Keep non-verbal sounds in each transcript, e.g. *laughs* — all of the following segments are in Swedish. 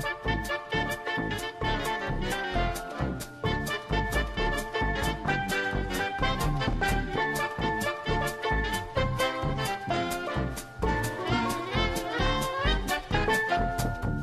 Thank you.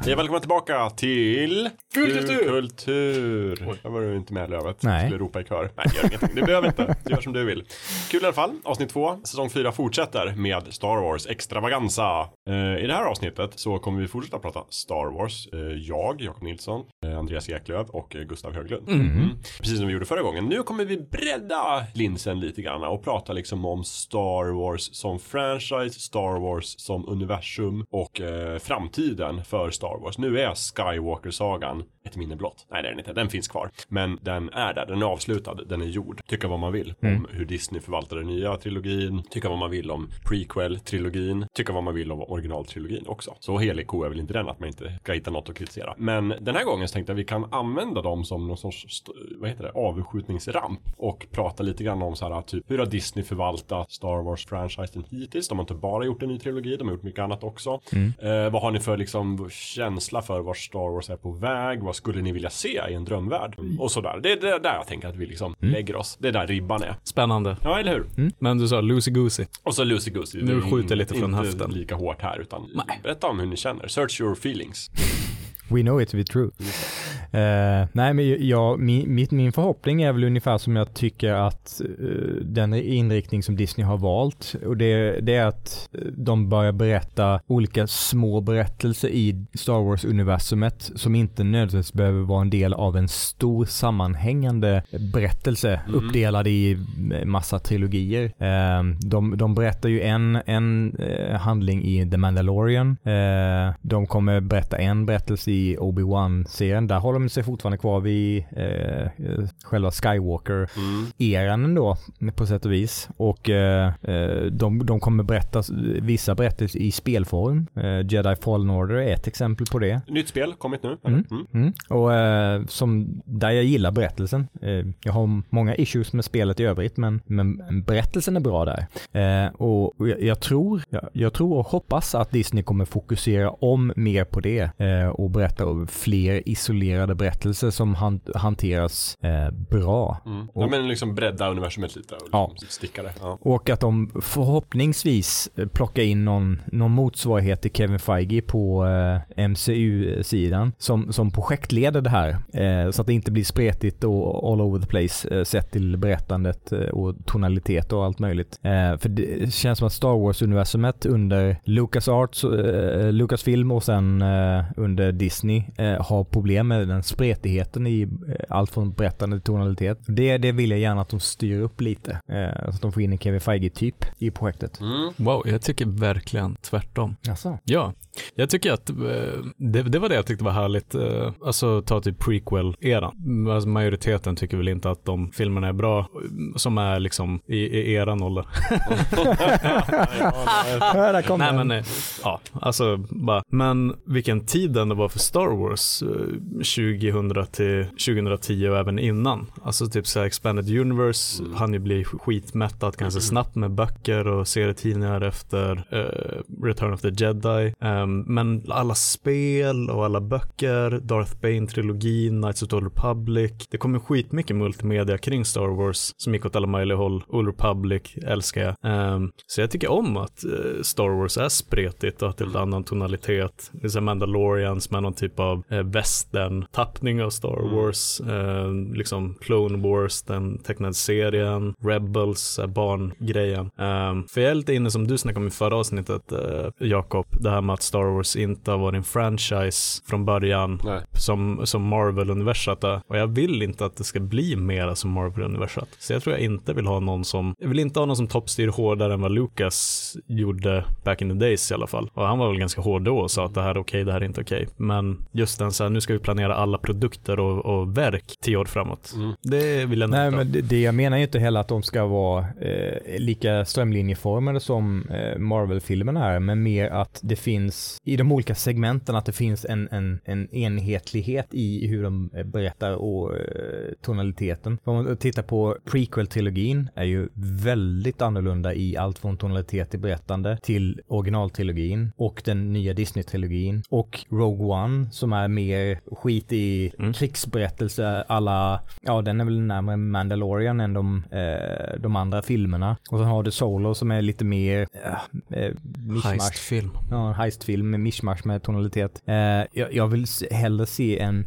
Hej välkomna tillbaka till Kultur! Kultur. Jag var du inte med Lövet. Nej. Skulle ropa i kör. Nej, gör ingenting. Det behöver inte. Du gör som du vill. Kul i alla fall. Avsnitt två. Säsong fyra fortsätter med Star Wars extravaganza. Eh, I det här avsnittet så kommer vi fortsätta prata Star Wars. Eh, jag, Jakob Nilsson, eh, Andreas Eklöf och Gustav Höglund. Mm. Precis som vi gjorde förra gången. Nu kommer vi bredda linsen lite grann och prata liksom om Star Wars som franchise, Star Wars som universum och framtiden för Star Wars. Nu är Skywalker-sagan ett minne blott. Nej, det är den inte. Den finns kvar. Men den är där. Den är avslutad. Den är gjord. Tycka vad man vill om hur Disney förvaltar den nya trilogin. Tycka vad man vill om prequel-trilogin. Tycka vad man vill om originaltrilogin också. Så helig ko är väl inte den att man inte ska hitta något att kritisera. Men den här gången så tänkte jag att vi kan använda dem som någon sorts, vad heter det, avskjutningsramp och prata lite grann om så här typ hur har Disney förvaltat Star Wars-franchisen hittills? De har inte bara gjort en ny trilogi, de har gjort mycket annat också. Eh, vad har ni för liksom känsla för var Star Wars är på väg? Vad skulle ni vilja se i en drömvärld? Och sådär. Det är det där jag tänker att vi liksom lägger oss. Det är där ribban är. Spännande. Ja, eller hur? Men du sa Lucy Goosey. Och så Lucy Goosey. Nu skjuter jag lite från inte höften. lika hårt här utan berätta om hur ni känner. Search your feelings. We know it to be true. Eh, nej, men jag, min, mitt, min förhoppning är väl ungefär som jag tycker att eh, den inriktning som Disney har valt och det, det är att eh, de börjar berätta olika små berättelser i Star Wars-universumet som inte nödvändigtvis behöver vara en del av en stor sammanhängande berättelse uppdelad i massa trilogier. Eh, de, de berättar ju en, en eh, handling i The Mandalorian. Eh, de kommer berätta en berättelse i Obi-Wan-serien. Där håller de sig fortfarande kvar vid eh, själva Skywalker-eran ändå på sätt och vis. Och eh, eh, de, de kommer berätta vissa berättelser i spelform. Eh, Jedi Fallen Order är ett exempel på det. Nytt spel, kommit nu. eller? Mm. Mm. Och eh, som, där jag gillar berättelsen. Eh, jag har många issues med spelet i övrigt, men, men berättelsen är bra där. Eh, och jag, jag tror, jag, jag tror och hoppas att Disney kommer fokusera om mer på det och berätta om fler isolerade berättelser som han, hanteras eh, bra. Mm. Ja, men liksom bredda universumet lite och Ja. liksom sticka det. Ja. Och att de förhoppningsvis eh, plockar in någon, någon motsvarighet till Kevin Feige på eh, MCU-sidan som, som projektleder det här. Eh, så att det inte blir spretigt och all over the place eh, sett till berättandet eh, och tonalitet och allt möjligt. För det känns som att Star Wars-universumet under LucasArts, eh, Lucasfilm och sen under Disney har problem med den spretigheten i eh, allt från berättande till tonalitet. Det, det vill jag gärna att de styr upp lite. Eh, så att de får in en Kevin Feige-typ i projektet. Mm. Wow, jag tycker verkligen tvärtom. Jaså? Ja, jag tycker att eh, det, det var det jag tyckte var härligt. eh, Alltså ta typ prequel-eran. Alltså, majoriteten tycker väl inte att de filmerna är bra, som är liksom i, i eran ålder. *laughs* Ja, där kom Nej den. men, eh, ja, alltså bara, men vilken tid den det var för Star Wars eh, 2000 till 2010 och även innan. Alltså typ så Expanded Universe hann ju bli skitmättat ganska snabbt med böcker och serietidningar efter eh, Return of the Jedi. Ehm, men alla spel och alla böcker, Darth Bane-trilogin, Knights of the Old Republic. Det kommer skitmycket multimedia kring Star Wars som gick åt alla möjliga håll. Old Republic älskar jag. Ehm, så jag tycker om att eh, Star Wars är spretigt och att det är en annan tonalitet. Det är så Mandalorians med någon typ av eh, western-tappning av Star Wars. Eh, liksom Clone Wars, den tecknade serien, Rebels, eh, barngrejen. För jag är lite inne som du snackade om i förra avsnittet, eh, Jakob, det här med att Star Wars inte har varit en franchise från början Nej. som, som Marvel-universat är. Och jag vill inte att det ska bli mera som Marvel-universat. Så jag tror jag inte vill ha någon som, jag vill inte ha någon som toppstyr hårdare än vad Lucas gjorde back in the days i alla fall. Och han var väl ganska hård då och sa att det här är okej, det här är inte okej. Men just den så här, nu ska vi planera alla produkter och, och verk tio år framåt. Mm. Det vill jag Nej, men det, det jag menar ju inte heller att de ska vara eh, lika strömlinjeformade som eh, Marvel-filmerna är, men mer att det finns i de olika segmenten att det finns en, en, en enhetlighet i hur de eh, berättar och eh, tonaliteten. Om man tittar på prequel-trilogin är ju väldigt annorlunda i allt från tonalitet i berättande till originaltrilogin och den nya Disney-trilogin och Rogue One som är mer skit i Mm. krigsberättelse alla, ja den är väl närmare Mandalorian än de, eh, de andra filmerna. Och sen har du Solo som är lite mer eh, eh. Heistfilm. Ja, heistfilm med mishmash med tonalitet. Eh, jag, jag vill hellre se en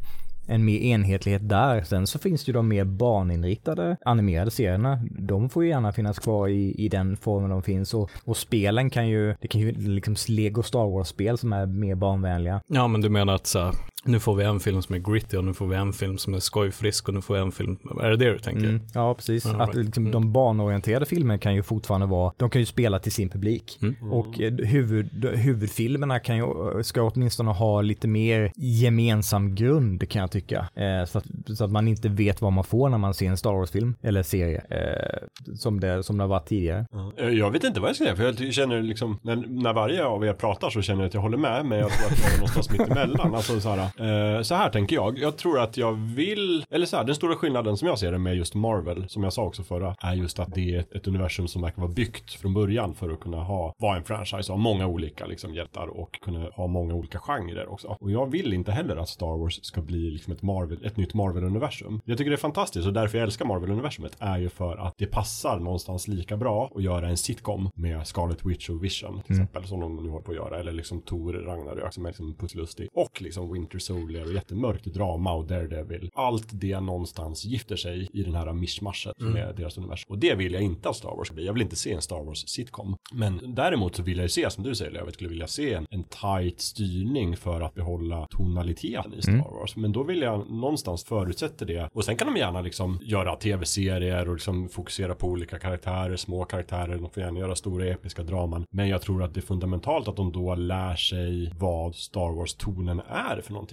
en mer enhetlighet där. Sen så finns det ju de mer barninriktade animerade serierna. De får ju gärna finnas kvar i, i den formen de finns och, och spelen kan ju, det kan ju liksom Lego Star Wars-spel som är mer barnvänliga. Ja, men du menar att så här, nu får vi en film som är gritty och nu får vi en film som är skojfrisk och nu får vi en film, är det det du tänker? Mm, ja, precis. All att right. liksom, Mm. de barnorienterade filmerna kan ju fortfarande vara, de kan ju spela till sin publik. Mm. Och eh, huvud, huvudfilmerna kan ju, ska åtminstone ha lite mer gemensam grund kan jag tycka. Eh, så, att, så att man inte vet vad man får när man ser en Star Wars-film eller serie. Eh, som, det, som det har varit tidigare. Eh, Jag vet inte vad jag ska säga, för jag känner liksom, när, när varje av er pratar så känner jag att jag håller med, men jag tror att jag är någonstans mitt emellan. Alltså så här, eh, så här tänker jag. Jag tror att jag vill, eller så här, den stora skillnaden som jag ser det med just Marvel, som jag sa också förra, är just att det är ett, universum som verkar vara byggt från början för att kunna ha, vara en franchise av många olika liksom hjältar och kunna ha många olika genrer också. Och jag vill inte heller att Star Wars ska bli liksom ett Marvel, ett nytt Marvel-universum. Jag tycker det är fantastiskt och därför jag älskar Marvel-universumet är ju för att det passar någonstans lika bra att göra en sitcom med Scarlet Witch och Vision till exempel som de nu håller på att göra eller liksom Thor Ragnarök som är liksom puttlustig och liksom Winter Soldier och jättemörkt drama och Daredevil. Allt det någonstans gifter sig i den här mischmaschet som är deras universum. Och det vill jag inte att Star Wars ska bli. Jag vill inte se en Star Wars sitcom. Men däremot så vill jag ju se, som du säger, jag skulle vilja se en, en tight styrning för att behålla tonaliteten i Star Wars. Men då vill jag någonstans förutsätta det. Och sen kan de gärna liksom göra tv-serier och liksom fokusera på olika karaktärer, små karaktärer. De får gärna göra stora episka draman. Men jag tror att det är fundamentalt att de då lär sig vad Star Wars-tonen är för någonting.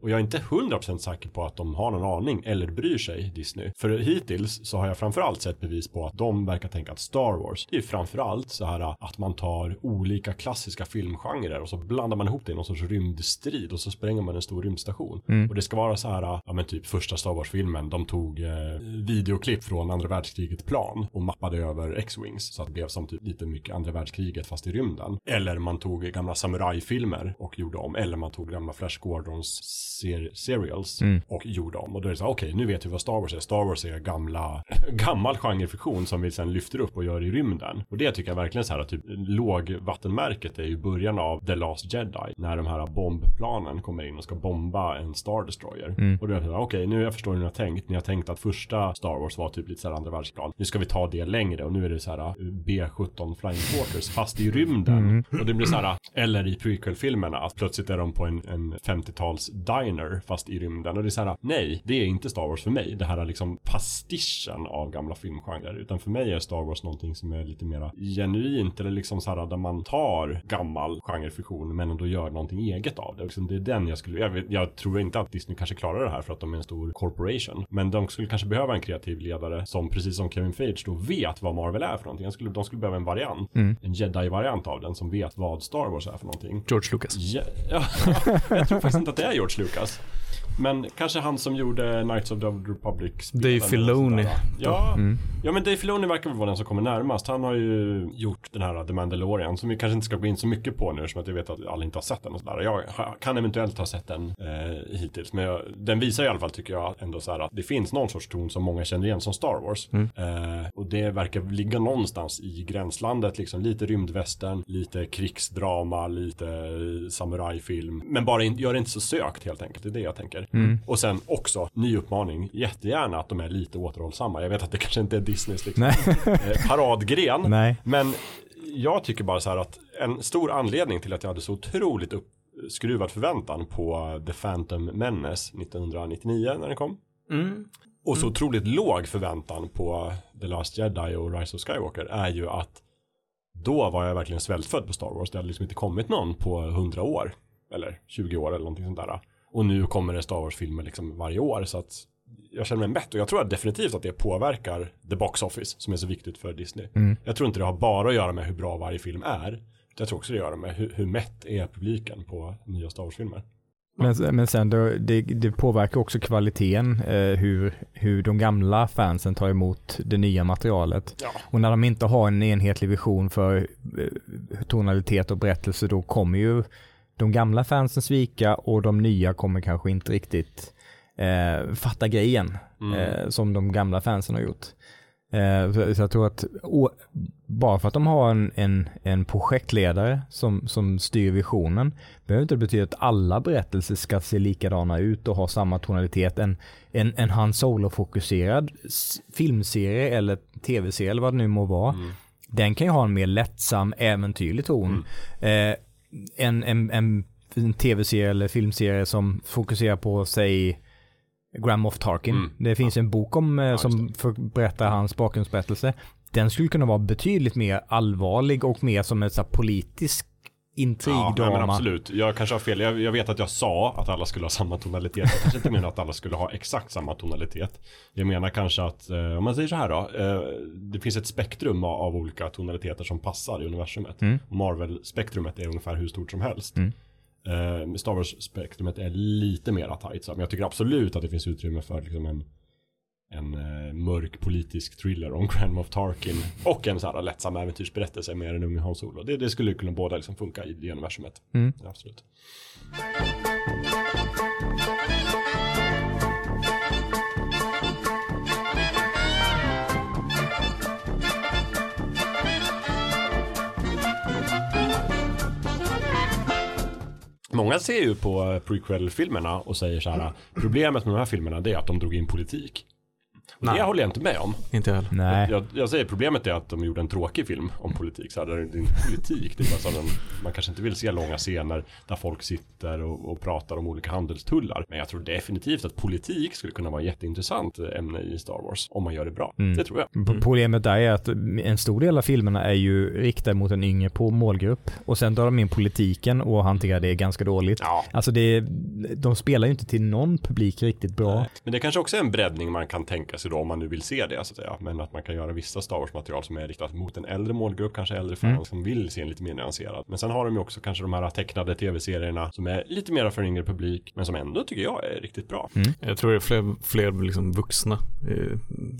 Och jag är inte 100% säker på att de har någon aning eller bryr sig Disney. För hittills så har jag framförallt sett bevis på att de verkar tänka att Star Wars, det är framförallt så här att man tar olika klassiska filmgenrer och så blandar man ihop det i någon sorts rymdstrid och så spränger man en stor rymdstation. Och det ska vara så här, ja men typ första Star Wars-filmen, de tog eh, videoklipp från andra världskriget plan och mappade över X-Wings så att det blev som typ lite mycket andra världskriget fast i rymden. Eller man tog gamla samurajfilmer och gjorde om, eller man tog gamla Flash Gordons ser serials och gjorde om. Och då är det så här, okej, nu vet vi vad Star Wars är. Star Wars är gamla, *laughs* gammal genrefiktion som vi sen lyfter upp och gör i rymden. Och det tycker jag verkligen så här, typ lågvattenmärket är ju början av The Last Jedi. När de här bombplanen kommer in och ska bomba en Star Destroyer. Och då är det så här, okej, nu jag förstår hur ni har tänkt. Ni har tänkt att första Star Wars var typ lite så här andra världsplan. Nu ska vi ta det längre och nu är det så här uh, B-17 Flying Quarters fast i rymden. Och det blir så här, eller i prequel-filmerna, att plötsligt är de på en, en 50-tals diner fast i rymden. Och det är så här, nej, det är inte Star Wars för mig. Det här är liksom pastischen av gamla filmgenrer. Utan för mig är Star Wars någonting som är lite mera genuint eller liksom så här där man tar gammal genrefiktion men ändå gör någonting eget av det. Liksom det är den jag skulle, jag, vet, jag tror inte att Disney kanske klarar det här för att de är en stor corporation. Men de skulle kanske behöva en kreativ ledare som precis som Kevin Feige då vet vad Marvel är för någonting. Jag skulle, de skulle behöva en variant. En jedi-variant av den som vet vad Star Wars är för någonting. George Lucas. Ja, ja, *laughs* jag tror faktiskt att det är George Lucas. Men kanske han som gjorde Knights of the Republic Dave Filoni. Ja, ja, men Dave Filoni verkar väl vara den som kommer närmast. Han har ju gjort den här The Mandalorian som vi kanske inte ska gå in så mycket på nu eftersom att jag vet att alla inte har sett den och sådär. Jag kan eventuellt ha sett den eh, hittills. Men jag, den visar i alla fall tycker jag ändå så här att det finns någon sorts ton som många känner igen som Star Wars. Eh, och det verkar ligga någonstans i gränslandet, liksom lite rymdvästern, lite krigsdrama, lite eh, samurajfilm. Men bara in, gör det inte så sökt helt enkelt, det är det jag tänker. Och sen också, ny uppmaning, jättegärna att de är lite återhållsamma. Jag vet att det kanske inte är Disneys liksom, eh, paradgren. *laughs* Nej. Men jag tycker bara så här att en stor anledning till att jag hade så otroligt uppskruvad förväntan på The Phantom Menace 1999 när den kom. Och så otroligt låg förväntan på The Last Jedi och Rise of Skywalker är ju att då var jag verkligen svältfödd på Star Wars. Det hade liksom inte kommit någon på 100 år. Eller 20 år eller någonting sånt där. Och nu kommer det Star Wars-filmer liksom varje år så att jag känner mig mätt och jag tror definitivt att det påverkar the box office som är så viktigt för Disney. Mm. Jag tror inte det har bara att göra med hur bra varje film är. Jag tror också det gör med hur, hur mätt är publiken på nya Star Wars-filmer. Men, men sen då, det, det påverkar också kvaliteten, eh, hur, hur de gamla fansen tar emot det nya materialet. Ja. Och när de inte har en enhetlig vision för eh, tonalitet och berättelse, då kommer ju de gamla fansen svika och de nya kommer kanske inte riktigt eh, fatta grejen Mm. eh, som de gamla fansen har gjort. Eh, så, så jag tror att å, bara för att de har en, en, en projektledare som, som styr visionen behöver inte betyda att alla berättelser ska se likadana ut och ha samma tonalitet. En, en, en Han Solo-fokuserad filmserie eller tv-serie eller vad det nu må vara, Mm. den kan ju ha en mer lättsam, äventyrlig ton. Eh, en, en, en, en tv-serie eller filmserie som fokuserar på, säg, Grand Moff Tarkin. Mm. Det finns en bok om, eh, just som berättar hans bakgrundsberättelse. Den skulle kunna vara betydligt mer allvarlig och mer som en så här, politisk Ja, intrigdrama. men absolut. Jag kanske har fel. Jag, jag vet att jag sa att alla skulle ha samma tonalitet. Jag kanske inte menar att alla skulle ha exakt samma tonalitet. Jag menar kanske att, eh, om man säger så här då. Eh, det finns ett spektrum av, av olika tonaliteter som passar i universumet. Mm. Marvel-spektrumet är ungefär hur stort som helst. Mm. Eh, Star Wars-spektrumet är lite mer tight. Men jag tycker absolut att det finns utrymme för liksom en, en eh, mörk politisk thriller om *laughs* Grand Moff Tarkin. Och en så här lättsam äventyrsberättelse med en unge Han Solo. Det, det skulle kunna båda liksom funka i det universumet. Mm. Ja, absolut. Många ser ju på prequel-filmerna och säger så här Problemet med de här filmerna det är att de drog in politik. Och Nej. det håller jag inte med om. Inte heller. Nej. Jag, jag säger problemet är att de gjorde en tråkig film om politik. Så här, där det är inte politik. Det är bara man kanske inte vill se långa scener där folk sitter och, och pratar om olika handelstullar. Men jag tror definitivt att politik skulle kunna vara ett jätteintressant ämne i Star Wars. Om man gör det bra. Mm. Det tror jag. P- Problemet där är att en stor del av filmerna är ju riktade mot en yngre på målgrupp och sen drar de in politiken och hanterar det ganska dåligt. Ja. Alltså det, de spelar ju inte till någon publik riktigt bra. Men det kanske också är en breddning man kan tänka sig då om man nu vill se det så att säga. Men att man kan göra vissa Star Wars-material som är riktat mot en äldre målgrupp, kanske äldre fans Mm. som vill se en lite mer nyanserad. Men sen har de ju också kanske de här tecknade tv-serierna som är lite mer för en yngre publik, men som ändå tycker jag är riktigt bra. Jag tror det är fler, fler liksom vuxna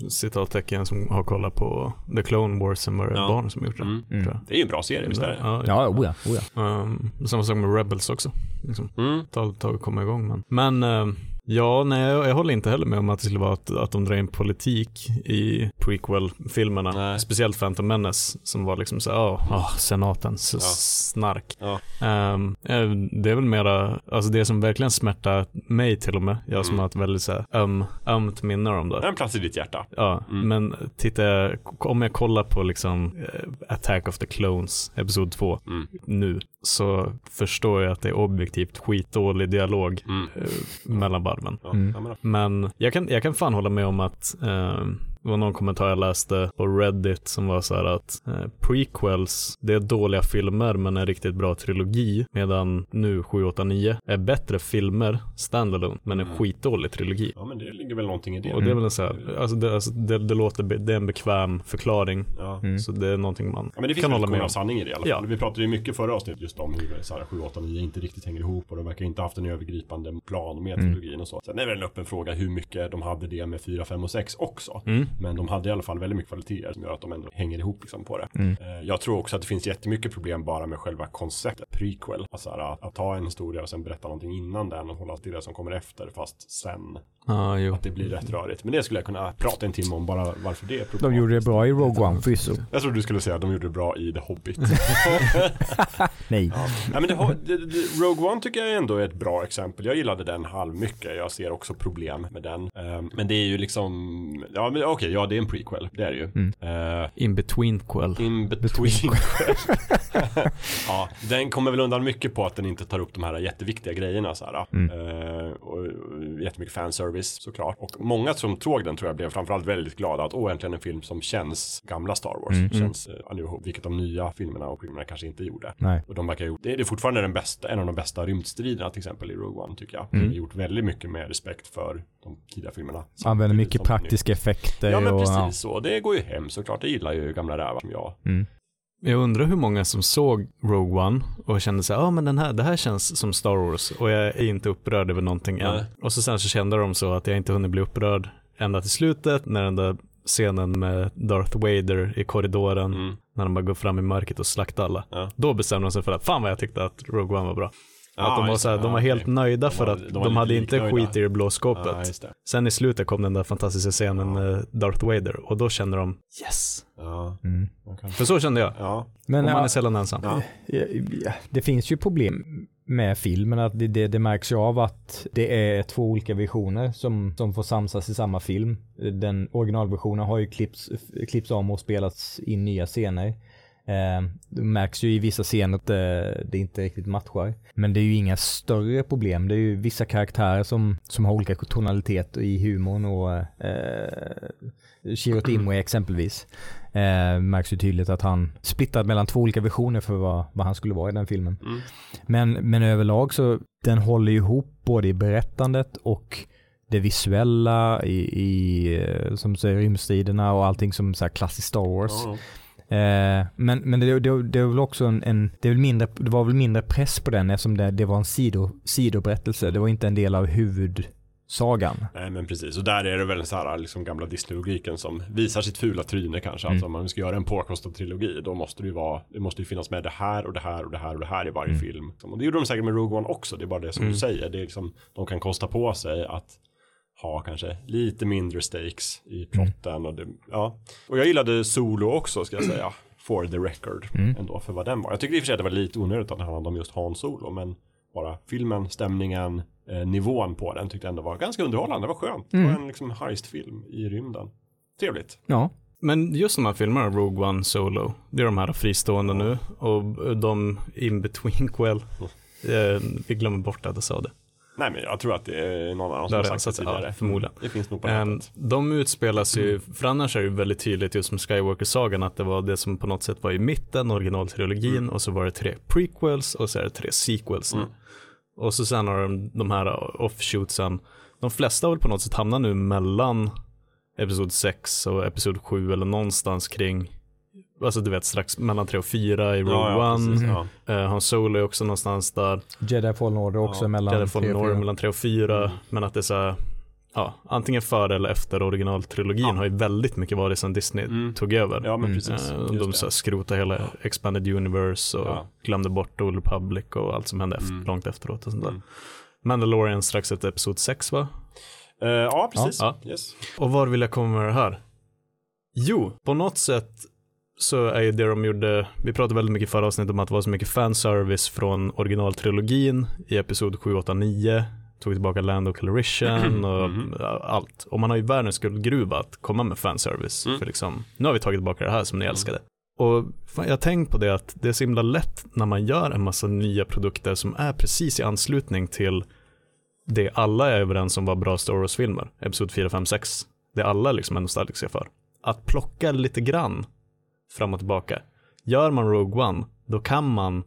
citattecken som har kollat på The Clone Wars än vad det är Ja. barn som gjort det. Mm. tror jag. Det är ju en bra serie, visst är det? Ja, Ja, oja, oja. Um, samma sak med Rebels också. Liksom. Mm. Ta ett tag att komma igång. Men, men ehm, ja, nej, jag, håller inte heller med om att det skulle vara att, att de drar in politik i prequel-filmerna. Speciellt Phantom Menace som var liksom så åh, åh, senaten, så Ja. snark. Ja. Eh, det är väl mera, alltså det som verkligen smärtar mig till och med, jag som Mm. har ett väldigt så här öm, ömt minne om det. En plats i ditt hjärta. Ja, Mm. men titta, om jag kollar på liksom eh, Attack of the Clones, episod 2, Mm. nu, så förstår jag att det är objektivt skitdålig dialog Mm. eh, mellan varven. Mm. Men jag kan, jag kan fan hålla med om att eh, det var någon kommentar jag läste på Reddit som var så här att eh, prequels, det är dåliga filmer men en riktigt bra trilogi medan nu 7, 8, 9 är bättre filmer standalone men en Mm. skitdålig trilogi. Ja, men det ligger väl någonting i det. Och det är väl en så här, alltså det, alltså det, det låter, det är en bekväm förklaring. Ja. Mm. Så det är någonting man Ja, men det finns kan hålla med om. sanning i det i alla fall. Ja. Vi pratade ju mycket förra avsnittet just om hur så här, 7, 8, 9 inte riktigt hänger ihop och de verkar inte haft en övergripande plan med Mm. trilogin och så. Sen är det väl en öppen fråga hur mycket de hade det med 4, 5 och 6 också. Mm. Men de hade i alla fall väldigt mycket kvaliteter som gör att de ändå hänger ihop liksom på det. Mm. Eh, Jag tror också att det finns jättemycket problem bara med själva konceptet prequel. Alltså här, att, att ta en historia och sen berätta någonting innan den och hålla till det som kommer efter fast sen. Ja, jo. Att det blir rätt rörigt. Men det skulle jag kunna prata en timme om bara varför det är De problematiskt. gjorde det bra i Rogue One förvisso. Jag trodde du skulle säga att de gjorde det bra i The Hobbit. *laughs* Nej. Ja, men det, det, det, Rogue One tycker jag ändå är ett bra exempel. Jag gillade den halv mycket. Jag ser också problem med den. Ehm, men det är ju liksom, ja men okej, ja det är en prequel. Det är det ju. Mm. Eh, In between quell. in between. *laughs* *laughs* ja, den kommer väl undan mycket på att den inte tar upp de här jätteviktiga grejerna så här. Mm. Eh, och, och jättemycket fanservice såklart. Och många som såg den tror jag blev framförallt väldigt glada att åh, äntligen en film som känns gamla Star Wars. Mm. Känns, eh, New Hope, vilket de nya filmerna och filmerna kanske inte gjorde. Nej. Och de verkar ju, det är fortfarande den bästa, en av de bästa rymdstriderna till exempel i Rogue One tycker jag. Mm. De har gjort väldigt mycket med respekt för de tidiga filmerna. Använder mycket praktiska effekter Ja men och precis så, det går ju hem såklart. Det gillar ju gamla rävar som jag. Mm. Jag undrar hur många som såg Rogue One och kände sig, ja ah, men den här, det här känns som Star Wars och jag är inte upprörd över någonting än. Nej. Och så sen så kände de så att jag inte hunnit bli upprörd ända till slutet när den där scenen med Darth Vader i korridoren, Mm. när de bara går fram i mörkret och slaktar alla. Ja. Då bestämde de sig för att fan vad jag tyckte att Rogue One var bra. Att de var, just så här, det. de var helt nöjda De för var- att de hade inte skit i det blå skåpet. Sen i slutet kom den där fantastiska scenen med Darth Vader och då kände de yes. Mm. För så kände jag. ja. Men och man ja, är sällan ensam. Det finns ju problem med filmen, att det, det, det märks ju av att det är två olika visioner som, som får samsas i samma film. Den originalversionen har ju klippts, klippts om och spelats in nya scener. Eh, det märks ju i vissa scener att det, det inte riktigt matchar. Men det är ju inga större problem. Det är ju vissa karaktärer som, som har olika tonaliteter i humorn och eh, Chirrut *clears throat* Imwe exempelvis. Eh, märks ju tydligt att han splittrat mellan två olika visioner för vad, vad han skulle vara i den filmen. Mm. Men, men överlag så den håller ihop både i berättandet och det visuella i, i eh, som säger, rymdstriderna och allting som så här klassiskt Star Wars. Ja. Eh, men men det, det, det är väl också en, en det, väl mindre, det var väl mindre press på den eftersom det, det var en sido, sidoberättelse. Det var inte en del av huvudsagan. Nej men precis, och där är det väl så här liksom gamla Disney-logiken som visar sitt fula tryne kanske. Mm. Alltså om man ska göra en påkostad trilogi då måste det ju vara, det måste ju finnas med det här och det här och det här och det här i varje Mm. film. Och det gjorde de säkert med Rogue One också, det är bara det som Mm. du säger. Det är liksom, de kan kosta på sig att ha kanske lite mindre stakes i plotten och det, ja. Och jag gillade Solo också ska jag säga, for the record Mm. ändå för vad den var. Jag tyckte i och för sig att det var lite onödigt att det handlade om just Han Solo, men bara filmen, stämningen, eh, nivån på den tyckte jag ändå var ganska underhållande. Det var skönt. Det var Mm. en liksom heist-film i rymden. Trevligt. Ja. Men just de här filmerna, Rogue One, Solo, det är de här fristående nu och de in between *laughs* well, eh, vi glömmer bort att jag sa det. Nej men jag tror att det är någon annan som har sagt det sagt, ja, tidigare. förmodligen. Det finns nog på Ehm, nätet. de utspelas ju, för annars är det ju väldigt tydligt just med Skywalker-sagan att det var det som på något sätt var i mitten, originaltrilogin Mm. och så var det tre prequels och så är det tre sequels. Mm. Och så sen har de de här offshootsen, de flesta har väl på något sätt hamnat nu mellan Episod 6 och Episod 7 eller någonstans kring Alltså du vet strax mellan 3 och 4 i Rogue Ja, ja, One. precis, Mm. ja. Eh, Han Solo är också någonstans där. Jedi Fallen Order också Ja, mellan Jedi Fallen tre och Order fyra. mellan 3 och 4. Mm. Men att det är så här, ja, antingen före eller efter originaltrilogin Ja. har ju väldigt mycket varit sedan Disney Mm. tog över. Ja men Mm. precis. Just de så här, skrotade hela Expanded Universe och Ja. glömde bort Old Republic och allt som hände efter, Mm. långt efteråt och sånt där. Mm. Mandalorian strax efter Episod 6 va? Eh, ja precis. Ja. Yes. Och var vill jag komma med det här? Jo, på något sätt så är ju det de gjorde, vi pratade väldigt mycket i förra avsnittet om att det var så mycket fanservice från originaltrilogin i episod 7, 8, 9, tog tillbaka Land och Calrissian *clears throat* och Mhm. ja, allt. Och man har ju världens guldgruva att komma med fanservice, Mm. för liksom, nu har vi tagit tillbaka det här som ni älskade. Och fan, jag har tänkt på det att det är så himla lätt när man gör en massa nya produkter som är precis i anslutning till det alla är överens om var bra Star Wars-filmer, Episod 4, 5, 6. Det alla liksom är nostalgiska för. Att plocka lite grann fram och tillbaka. Gör man Rogue One, då kan man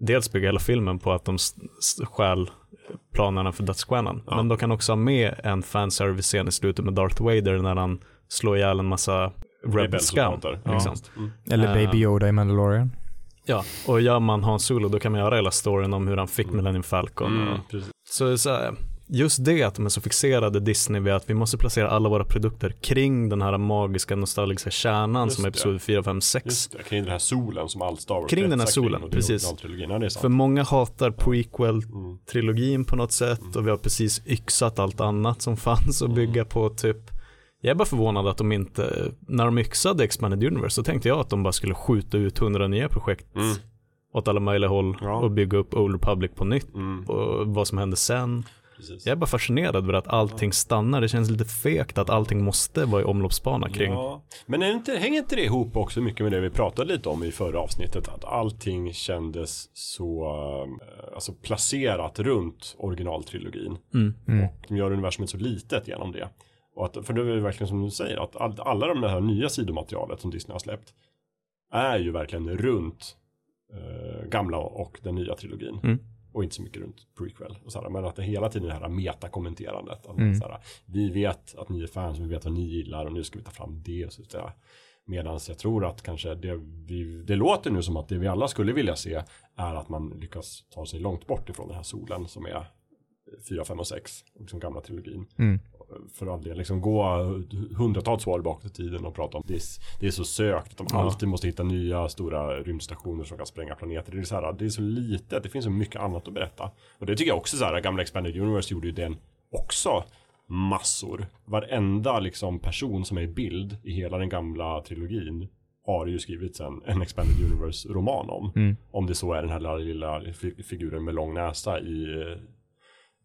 dels bygga hela filmen på att de stjäl planerna för dödsstjärnan. Ja. Men de kan också ha med en fanservice-scen i slutet med Darth Vader när han slår ihjäl en massa rebel scum. Ja. Liksom. Mm. Eller Eh. Baby Yoda i Mandalorian. Ja, och gör man Hans Solo då kan man göra hela storyn om hur han fick Mm. Millennium Falcon. Mm, Och, så, så just det att de är så fixerade Disney vid att vi måste placera alla våra produkter kring den här magiska nostalgiska kärnan Just som det. episod 4, 5, 6. Just det, kring den här solen som allt Star Wars Kring den här solen, är precis. Ja, är. För många hatar prequel-trilogin Mm. på något sätt och vi har precis yxat allt annat som fanns att bygga på typ jag är bara förvånad att de inte, när de yxade Expanded Universe så tänkte jag att de bara skulle skjuta ut hundra nya projekt Mm. åt alla möjliga håll Ja. och bygga upp Old Republic på nytt Mm. och vad som hände sen. precis. Jag är bara fascinerad över att allting stannar. Det känns lite fekt att allting måste vara i omloppsbana kring. Ja, men är inte, hänger inte det ihop också mycket med det vi pratade lite om i förra avsnittet? Att allting kändes så eh, alltså placerat runt originaltrilogin. Mm. Mm. Och de gör universumet så litet genom det. Och att, för det är verkligen som du säger, att all, alla de här nya sidomaterialet som Disney har släppt är ju verkligen runt eh, gamla och den nya trilogin. Mm. Och inte så mycket runt prequel. Och så här, men att det hela tiden är det här metakommenterandet. Att Mm. så här, vi vet att ni är fans, vi vet vad ni gillar och nu ska vi ta fram det. Och så där. Medan jag tror att kanske det, vi, det låter nu som att det vi alla skulle vilja se är att man lyckas ta sig långt bort ifrån den här solen som är 4, 5 och 6, liksom gamla trilogin. Mm. För all del, liksom gå hundratals år bakåt i tiden och prata om det. är- Det är så sökt att de Ja. alltid måste hitta nya stora rymdstationer som kan spränga planeter. Det är så, här, det är så litet, det finns så mycket annat att berätta. Och det tycker jag också så här, gamla Expanded Universe gjorde ju den också massor. Varenda liksom person som är i bild i hela den gamla trilogin har ju skrivit sen en Expanded Universe-roman om. Mm. Om det så är den här lilla, lilla fi- figuren med lång näsa i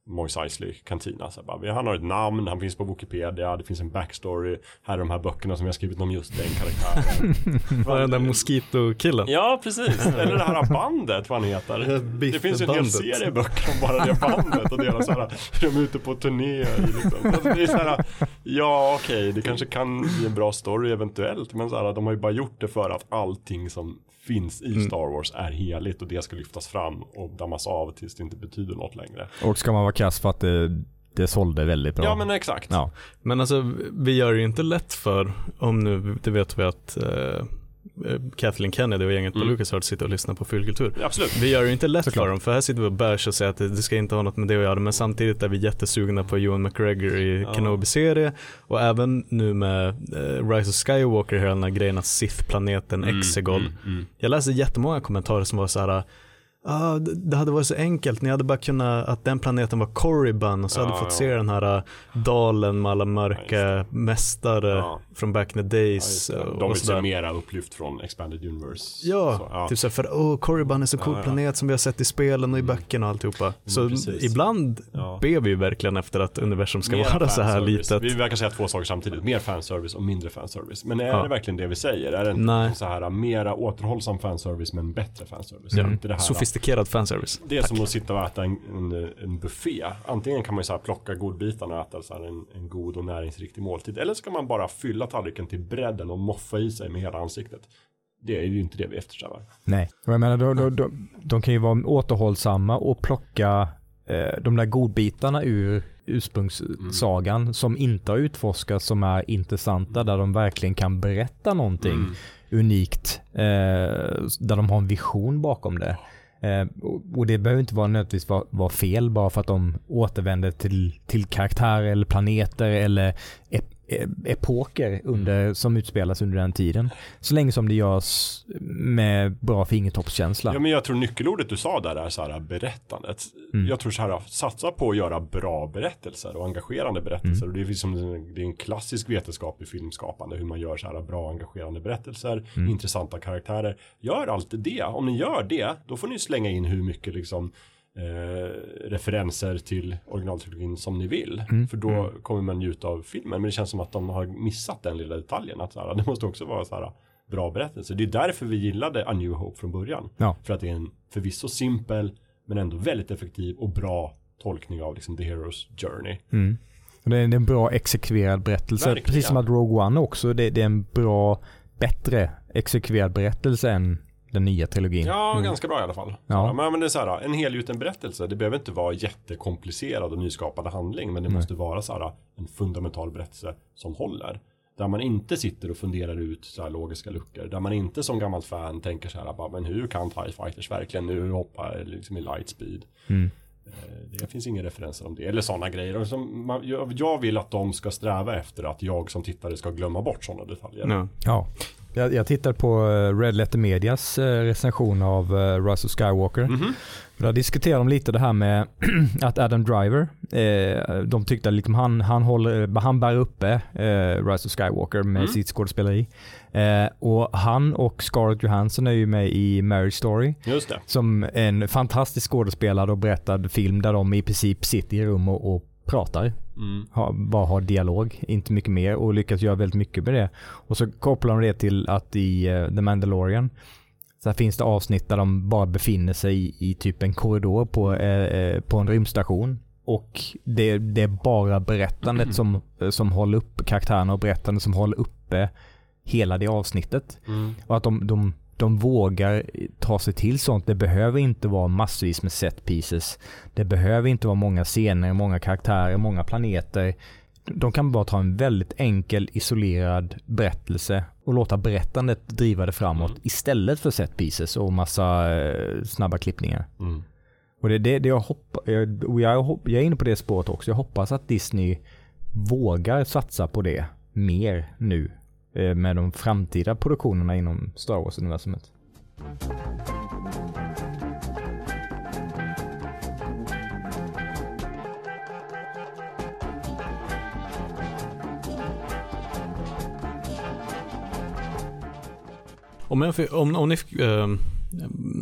Mos Eisley kantina. Så bara, han har ett namn, han finns på Wikipedia, det finns en backstory. Här är de här böckerna som jag skrivit om just den karaktären. *laughs* Vad är den där Mosquito-killen? Ja, precis. Eller det här *laughs* bandet, vad han heter. Det finns ju en hel serie böcker om bara det bandet och deras så här, hur de är ute på turné. Liksom. Alltså, det är så här, ja okej, det kanske kan bli en bra story eventuellt, men så här, de har ju bara gjort det för att allting som finns i Star Wars är heligt och det ska lyftas fram och dammas av tills det inte betyder något längre. Och ska man vara kass för att det, det sålde väldigt bra. Ja men exakt. Ja. Men alltså vi gör det ju inte lätt för, om nu, det vet vi att eh, Kathleen Kennedy och gänget på Mm. Lucas sitter och lyssnar på fyllkultur. Absolut. Vi gör det ju inte lätt Såklart. för dem, för här sitter vi och bärs och säger att det, ska inte ha något med det att göra, men samtidigt är vi jättesugna på Ewan McGregor i Ja. Kenobi-serie och även nu med eh, Rise of Skywalker, hela den här grejen att Sith-planeten Exegol. Mm, mm. Jag läste jättemånga kommentarer som var så här Ah, det hade varit så enkelt, ni hade bara kunnat, att den planeten var Corriban och så hade Ja, fått ja. se den här äh, dalen med alla Ja, mörka mästare Ja. från back in the Ja, days De vill se mera upplyft från Expanded Universe. Ja, Så, ja. typ så här, för åh, Corriban är så cool Ja, ja. planet som vi har sett i spelen och i böckerna och alltihopa. Så precis. ibland Ja. ber vi ju verkligen efter att universum ska Mera vara *laughs* så här litet. Vi verkar säga två saker samtidigt. Mer fanservice och mindre fanservice. Men är Ja. det verkligen det vi säger? Är det inte så här mera återhållsam fanservice men bättre fanservice? Ja. Inte det här Sofistikerad fanservice. det är som att sitta och äta en, en, en buffé. Antingen kan man ju så här plocka godbitarna och äta så här en, en god och näringsriktig måltid. Eller så kan man bara fylla tallriken till bredden och moffa i sig med hela ansiktet. Det är ju inte det vi eftersträvar. Nej, jag menar de, de, de, de kan ju vara återhållsamma och plocka eh, de där godbitarna ur ursprungssagan som inte har utforskats som är intressanta där de verkligen kan berätta någonting Mm. unikt eh, där de har en vision bakom det. Eh, och- det behöver inte vara nödvändigtvis vara, vara fel bara för att de återvänder till, till karaktärer eller planeter eller epoker under, som utspelas under den tiden. Så länge som det görs med bra fingertoppskänsla. Ja men jag tror nyckelordet du sa där är så här berättandet. Mm. Jag tror så här satsa på att göra bra berättelser och engagerande berättelser. Och det är liksom det är en klassisk vetenskap i filmskapande hur man gör så här bra engagerande berättelser, intressanta karaktärer. Gör alltid det. Om ni gör det, då får ni slänga in hur mycket liksom eh, referenser till originaltrilogin som ni vill. För då kommer man njuta av filmen. Men det känns som att de har missat den lilla detaljen. Att så här, det måste också vara så här bra berättelse. Det är därför vi gillade A New Hope från början. Ja. För att det är en förvisso simpel men ändå väldigt effektiv och bra tolkning av liksom The Hero's Journey. Mm. Det är en bra exekverad berättelse. Verkligen. Precis som att Rogue One också. Det, det är en bra, bättre exekverad berättelse än den nya trilogin. Ja, ganska bra i alla fall. Ja. Så, men, men det är så här, en helgjuten berättelse. Det behöver inte vara jättekomplicerad och nyskapande handling. Men det måste vara så här, en fundamental berättelse som håller. Där man inte sitter och funderar ut så här logiska luckor. Där man inte som gammalt fan tänker så här, bara, men hur kan TIE Fighters verkligen nu hoppa liksom i light speed? Mm. Eh, Det finns inga referenser om det. Eller sådana grejer. Och som jag vill att de ska sträva efter att jag som tittare ska glömma bort sådana detaljer. Ja. Ja. Jag, jag tittade på eh, Red Letter Medias eh, recension av uh, Rise of Skywalker. Mhm. Där diskuterar de lite det här med *clears throat* att Adam Driver, eh, de tyckte att liksom han, han, håller, han bär uppe eh, Rise of Skywalker med Mm. sitt skådespeleri. Eh, och han och Scarlett Johansson är ju med i Marriage Story Just det. som en fantastisk skådespelare och berättad film där de i princip sitter i rum och, och pratar. Mm. Ha, bara har dialog, inte mycket mer och lyckas göra väldigt mycket med det. Och så kopplar de det till att i eh, The Mandalorian så finns det avsnitt där de bara befinner sig i, i typ en korridor på, eh, på en rymdstation. Och det, det är bara berättandet som, eh, som håller upp karaktärerna och berättandet som håller uppe hela det avsnittet. Mm. Och att de, de, de vågar ta sig till sånt. Det behöver inte vara massvis med set pieces. Det behöver inte vara många scener, många karaktärer, många planeter. De kan bara ta en väldigt enkel, isolerad berättelse och låta berättandet driva det framåt Mm. istället för set pieces och massa eh, snabba klippningar. Mm. Och det det, det jag hoppas, jag, och jag, hopp, jag är inne på det spåret också. Jag hoppas att Disney vågar satsa på det mer nu Eh, med de framtida produktionerna inom Star Wars-universumet. Om, jag, om, om ni fick um,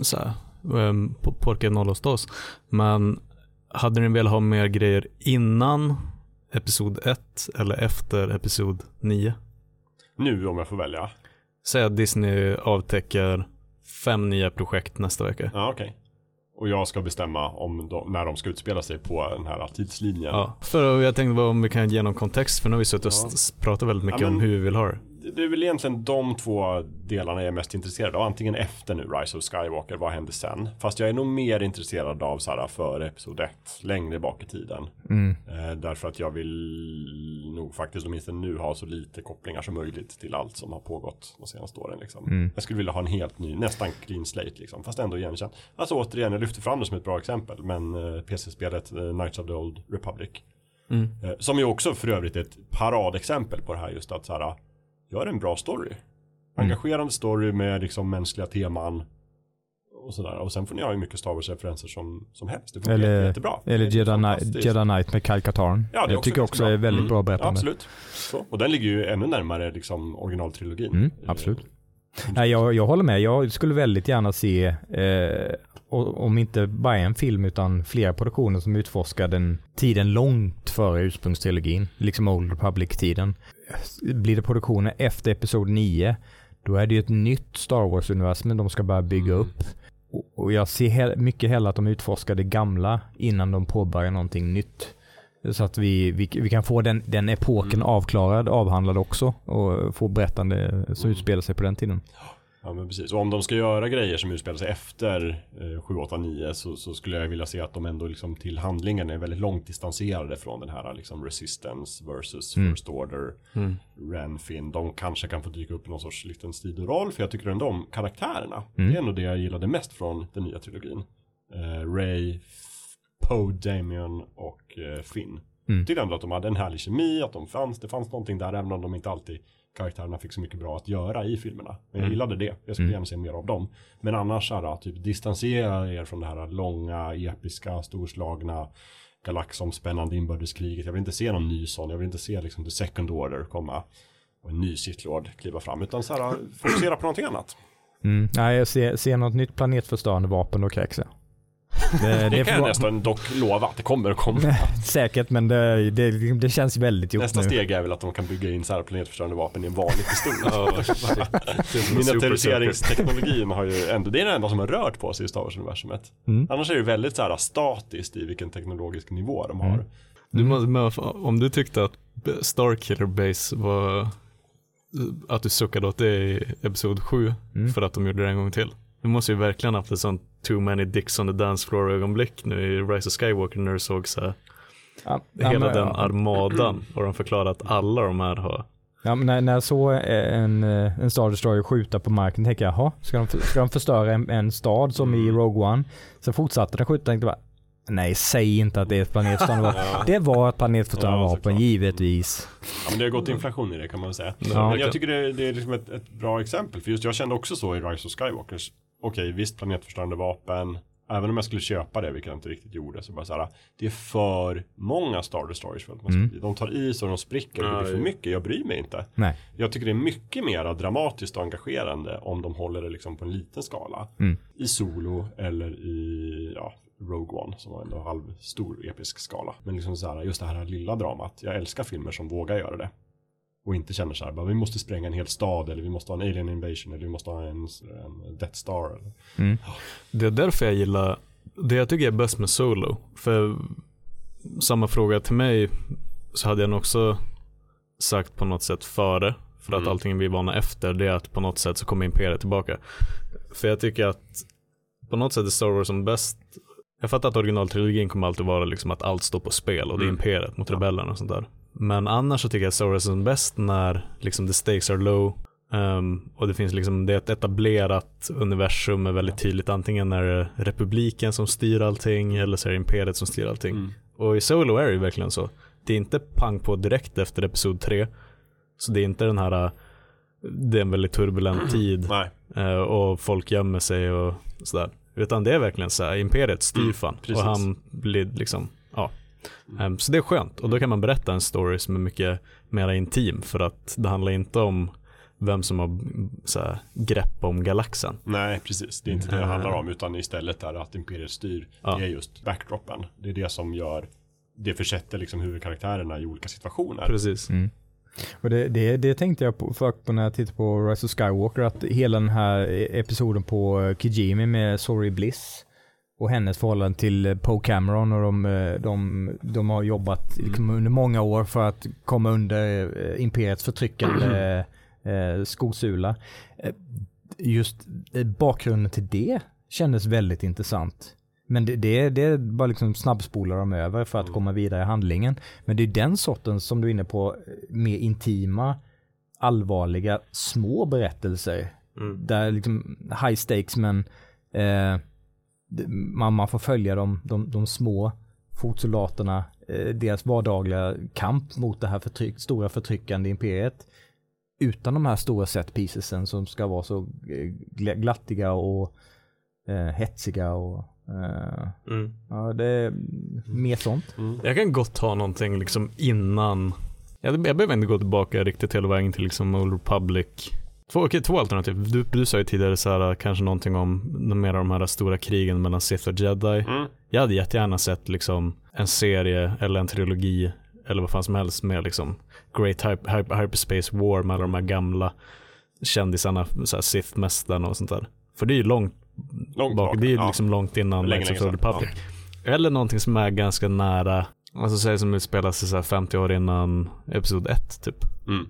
så här, ehm, um, Porque no los dos, men hade ni velat ha mer grejer innan episod 1 eller efter episod 9? Nu om jag får välja. Säg att Disney avtäcker fem nya projekt nästa vecka. Ja, okej. Och jag ska bestämma om de, när de ska utspela sig på den här tidslinjen. Ja, för jag tänkte om vi kan ge någon kontext för nu har vi suttit och Ja. pratat väldigt mycket Ja, men- om hur vi vill ha det. Det- är väl egentligen de två delarna jag är mest intresserad av. Antingen efter nu Rise of Skywalker, vad händer sen? Fast jag är nog mer intresserad av så här före episod 1, längre bak i tiden. Mm. Eh, därför att jag vill nog faktiskt åtminstone nu ha så lite kopplingar som möjligt till allt som har pågått de senaste åren. Liksom. Mm. Jag skulle vilja ha en helt ny, nästan clean slate liksom, fast ändå igenkänd. Alltså återigen, jag lyfter fram det som ett bra exempel, men eh, PC-spelet eh, Knights of the Old Republic. Mm. Eh, som ju också för övrigt är ett paradexempel på det här just att så här, gör en bra story. Engagerande story med liksom mänskliga teman. Och sådär. Och sen får ni ha hur mycket Star Wars-referenser som, som helst. Det funkar Eller- jätte, jättebra. Eller Jedi. Jedi Knight med Kyle Katarn. Ja, det jag tycker också bra. är väldigt Mm. bra Ja, berättande. absolut. Så. Och den ligger ju ännu närmare liksom originaltrilogin. Mm, absolut. *laughs* Nej, jag, jag håller med. Jag skulle väldigt gärna se, eh, o- om inte bara en film utan flera produktioner som utforskar den tiden långt före ursprungstrilogin, liksom Old Republic-tiden. Blir det produktioner efter Episod 9, då är det ju ett nytt Star Wars-universum de ska börja bygga Mm. upp. Och- Och jag ser he- mycket hellre att de utforskar det gamla innan de påbörjar någonting nytt. Så att vi, vi, vi kan få den, den epoken Mm. avklarad, avhandlad också och få berättande som Mm. utspelar sig på den tiden. Ja men precis. Och om de ska göra grejer som utspelar sig efter eh, 7, 8, 9 så, så skulle jag vilja se att de ändå liksom till handlingen är väldigt långt distanserade från den här liksom resistance versus Mm. first order. Mm. Ren, Finn, de kanske kan få dyka upp i någon sorts liten sidoroll för jag tycker ändå om karaktärerna. Mm. Det är ändå det jag gillade mest från den nya trilogin. Eh, Ray, Poe, Damien och eh, Finn. Mm. Tyckte ändå att de hade en härlig kemi, att de fanns, det fanns någonting där även om de inte alltid karaktärerna fick så mycket bra att göra i filmerna. Men jag Mm. gillade det, jag skulle Mm. gärna se mer av dem. Men annars här, typ distansera er från det här långa, episka, storslagna galaxomspännande inbördeskriget. Jag vill inte se någon ny sån, jag vill inte se liksom the second order komma och en ny Sith-lord kliva fram, utan så här, fokusera på någonting annat. Mm. Nej, ser, ser något nytt planetförstörande vapen, då kräks jag. Det, Det, det kan jag nästan dock lova att det kommer att komma. Säkert, men det, det, det känns väldigt gjort Nästa nu. steg är väl att de kan bygga in så här planetförstörande vapen i en vanlig pistol. *laughs* Miniatyriseringsteknologin har ju ändå, det är det enda som har rört på sig i Star Wars-universumet. Mm. Annars är det väldigt så här statiskt i vilken teknologisk nivå de har. Mm. Du måste, men om du tyckte att Starkiller Base var att du suckade åt det i episod 7 Mm. för att de gjorde det en gång till. Du måste ju verkligen haft ett sånt too many dicks on the dance floor ögonblick nu i Rise of Skywalker när du såg så här, Ja, ja, hela men- den ja. armadan och de förklarade att alla de här har Ja, men när, när jag såg en, eh, en Star Destroyer skjuta på marken tänkte jag, jaha, ska de, ska de förstöra en, en stad som i Mm. Rogue One? Sen fortsatte den skjuta och tänkte bara, Nej, säg inte att det är ett planetförstörande *laughs* vapen. Ja. Det var ett planetförstörande Ja, vapen, givetvis. Ja, men det har gått inflation i det kan man säga. Ja. men jag tycker det, det är liksom ett, ett bra exempel. För just jag kände också så i Rise of Skywalkers. Okej, visst planetförstörande vapen. Även om jag skulle köpa det, vilket jag inte riktigt gjorde, så bara så här, det är för många Star Destroyers för att man ska Mm. bli. De tar i så de spricker, och det blir för mycket, jag bryr mig inte. Nej. Jag tycker det är mycket mer dramatiskt och engagerande om de håller det liksom på en liten skala. Mm. I solo eller i ja, Rogue One som var ändå halvstor episk skala. Men liksom så här, just det här lilla dramat. Jag älskar filmer som vågar göra det. Och inte känner så här, bara, vi måste spränga en hel stad eller vi måste ha en alien invasion eller vi måste ha en, en Death Star. Eller. Det är därför jag gillar, det jag tycker är bäst med Solo. För samma fråga till mig så hade jag nog också sagt på något sätt före. För att Mm. allting vi vana efter det är att på något sätt så kommer Imperiet tillbaka. För jag tycker att på något sätt är Star Wars som bäst. Jag fattar att originaltrilogin kommer alltid vara liksom att allt står på spel och det är Mm. Imperiet mot rebellerna och sånt där. Men annars så tycker jag att Wars är som bäst när liksom the stakes are low. Um, och det finns liksom, det är ett etablerat universum är väldigt tydligt. Antingen är det republiken som styr allting eller så är det imperiet som styr allting. Mm. Och i Solo är det verkligen så. Det är inte pang på direkt efter episod 3. Så det är inte den här, uh, det är en väldigt turbulent tid Nej, uh, och folk gömmer sig och sådär. Utan det är verkligen så här, imperiet styr Mm, fan. precis. och han blir liksom. Mm. Um, så det är skönt och då kan man berätta en story som är mycket mer intim för att det handlar inte om vem som har så här, grepp om galaxen. nej precis. Det är inte det det Mm. handlar om utan istället är att Imperiet styr. Ja. Det är just backdropen. Det är det som gör det försätter liksom huvudkaraktärerna i olika situationer. Precis. Mm. Och det, det, det tänkte jag på, för på när jag tittade på Rise of Skywalker, att hela den här episoden på Kijimi med Sorry Bliss och hennes förhållande till eh, Poe Cameron och de, eh, de, de har jobbat liksom under många år för att komma under eh, imperiets förtryckande eh, skosula. Just bakgrunden till det kändes väldigt intressant. Men det, det, det är bara liksom snabbspolar de över för att Mm. komma vidare i handlingen. Men det är den sortens, som du är inne på, mer intima, allvarliga, små berättelser. Mm. Där liksom high stakes men eh, man, man får följa de, de, de små fotsoldaterna, eh, deras vardagliga kamp mot det här förtryck, stora förtryckande imperiet. Utan de här stora set piecesen som ska vara så eh, gla- glattiga och eh, hetsiga och eh, Mm. ja, det är mer sånt. Mm. Jag kan gott ha någonting liksom innan. Jag, jag behöver inte gå tillbaka riktigt hela vägen till liksom Old Republic. Två, okej, två alternativ. Du, du sa ju tidigare så här, kanske någonting om mer av de här stora krigen mellan Sith och Jedi. Mm. Jag hade jättegärna sett liksom en serie eller en trilogi eller vad fan som helst med liksom Great Hyper, Hyper, Hyperspace War med alla de här gamla kändisarna, Sith-mästarna och sånt där. För det är ju långt, Långt bak, bak, det är ju ja. liksom långt innan Länge, Knights of länge the Republic. Eller någonting som är ganska nära, alltså säg som utspelar sig så här 50 år innan Episod 1 typ. Mm.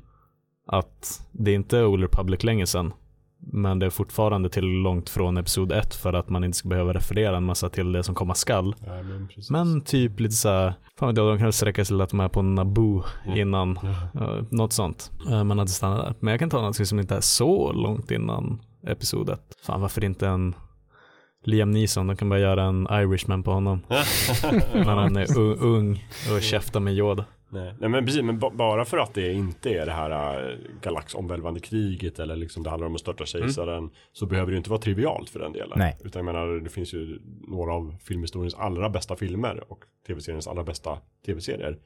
Att det är inte Old Republic länge sedan. Men det är fortfarande till långt från Episod 1 för att man inte ska behöva referera en massa till det som komma skall. Ja, men. Men typ lite såhär, fan vet jag, de kan sträcka sig till att de är på Naboo Mm. innan, uh, något sånt. Uh, men att det stannar där. Men jag kan ta något som inte är så långt innan Episod 1. Fan varför inte en Liam Neeson, de kan bara göra en Irishman på honom. *laughs* när han är ung och käftar med Yoda. Nej. Nej men precis, men ba- bara för att det inte är det här äh, galaxomvälvande kriget eller liksom det handlar om att störta kejsaren så behöver det inte vara trivialt för den delen. Nej. Utan jag menar, det finns ju några av filmhistoriens allra bästa filmer och tv-seriens allra bästa tv-serier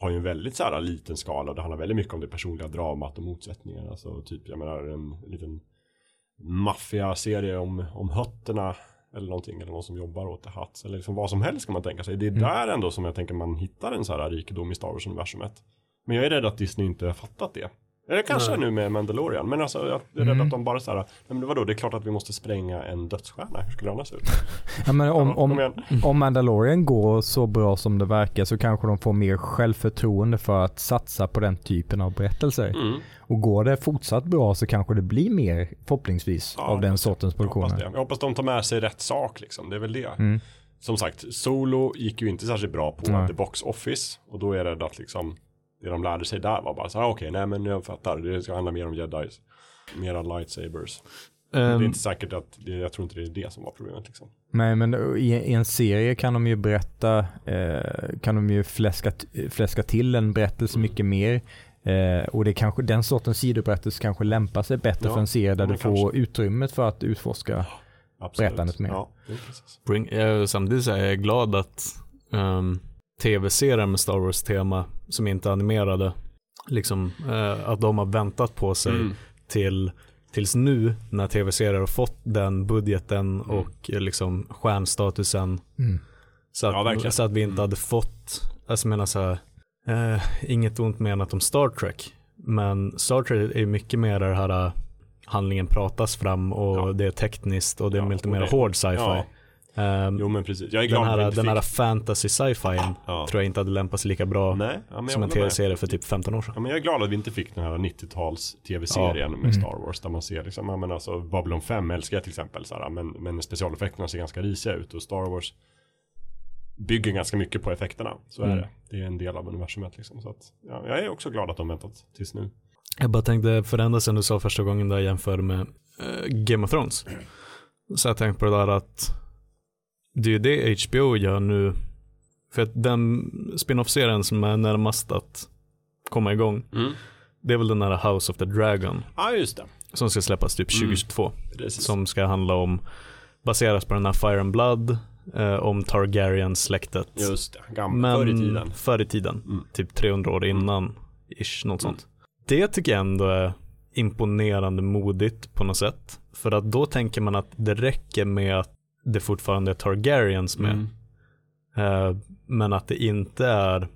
har ju en väldigt så här liten skala och det handlar väldigt mycket om det personliga dramat och motsättningar. Alltså typ, jag menar en liten maffiaserie om, om hötterna eller någonting, eller någon som jobbar åt The Hutt, eller liksom vad som helst kan man tänka sig. Det är där ändå som jag tänker man hittar en så här rikedom i Star Wars-universumet. Men jag är rädd att Disney inte har fattat det. Eller kanske Nej. nu med Mandalorian, men alltså jag är rädd Mm. att de bara så här, men vadå, det är klart att vi måste spränga en dödsstjärna, hur skulle det annars se ut? *laughs* Ja, men om, om, om Mandalorian går så bra som det verkar så kanske de får mer självförtroende för att satsa på den typen av berättelser. Mm. Och går det fortsatt bra så kanske det blir mer förhoppningsvis Ja, av den sortens Jag hoppas, produktioner. jag hoppas de tar med sig rätt sak liksom, det är väl det. Mm. Som sagt, Solo gick ju inte särskilt bra på Nej. The Box Office och då är det att liksom det de lärde sig där var bara så här, "Ah, okej, nej men jag fattar, det ska handla mer om jedis. Mera lightsabers. det är Ehm, inte säkert att, det, jag tror inte det är det som var problemet liksom. Nej men i, i en serie kan de ju berätta, eh, kan de ju fläska, fläska till en berättelse Mm. mycket mer. Eh, och det kanske, den sortens sidoberättelse kanske lämpar sig bättre Ja, för en serie där du får kanske. utrymmet för att utforska. Absolut. Berättandet mer. Ja, bring, jag, samtidigt så är jag glad att um, tv-serier med Star Wars-tema som inte är animerade, liksom eh, att de har väntat på sig Mm. till tills nu när tv-serier har fått den budgeten Mm. och eh, liksom stjärnstatusen så att, Ja, så att vi inte Mm. hade fått, alltså jag menar så här, eh, inget ont menat om Star Trek, men Star Trek är mycket mer det här eh, handlingen pratas fram och Ja. det är tekniskt och det är Ja, lite mer hård sci-fi. Ehm, jo men precis. Jag är den glad att vi här, den fick. här fantasy sci-fi ja. tror jag inte hade lämpat sig lika bra Nej, ja, som en tv-serie för typ 15 år sedan. Ja, men jag är glad att vi inte fick den här 90-tals tv-serien med Mm. Star Wars där man ser liksom, ja, men alltså Babylon 5 älskar jag till exempel så här, men, men specialeffekterna ser ganska risiga ut och Star Wars bygger ganska mycket på effekterna. Så är Mm. det. Det är en del av universumet liksom. Så att, ja, jag är också glad att de väntat tills nu. Jag bara tänkte, för ända sedan du sa första gången där jag jämförde med eh, Game of Thrones. Så jag tänkte på det där att det är ju det HBO gör nu. För att den spin-off-serien som är närmast att komma igång, det är väl den här House of the Dragon Ja, just det. som ska släppas typ Mm. 2022. Precis. Som ska handla om, baseras på den här Fire and Blood, eh, om Targaryen-släktet. Just det. Gamla, förr i tiden. Förr i tiden. Mm. Typ 300 år innan, ish, något sånt. Det tycker jag ändå är imponerande modigt på något sätt. För att då tänker man att det räcker med att det fortfarande är Targaryens med. Mm. Eh, men att det inte är,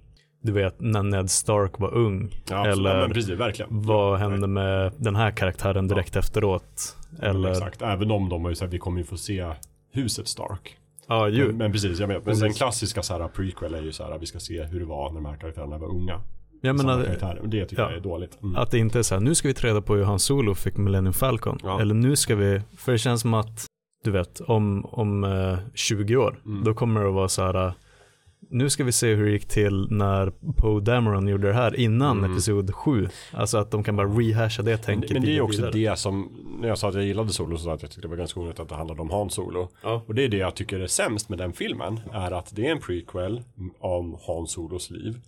du vet, när Ned Stark var ung. Ja. Eller ja, precis. Vad hände med den här karaktären direkt efteråt? Ja, men Eller, Exakt, även om de har ju sagt vi kommer ju få se huset Stark. ja ju. Men, men precis, jag vet. Men Precis. den klassiska så här, prequel är ju så här, vi ska se hur det var när de här karaktärerna var unga. Jag menar, det tycker ja. jag är dåligt. Mm. Att det inte är så här, nu ska vi ta reda på hur Han Solo fick Millennium Falcon. Ja. Eller nu ska vi, för det känns som att, du vet, om, om eh, 20 år, Mm. då kommer det att vara så här, eh, nu ska vi se hur det gick till när Poe Dameron gjorde det här innan Mm. episod 7. Alltså att de kan bara rehasha det Men, tänket men det är också vidare. det som, när jag sa att jag gillade Solo så sa jag att jag tyckte det var ganska onödigt att det handlade om Han Solo. Ja. Och det är det jag tycker är sämst med den filmen, är att det är en prequel om Han Solos liv.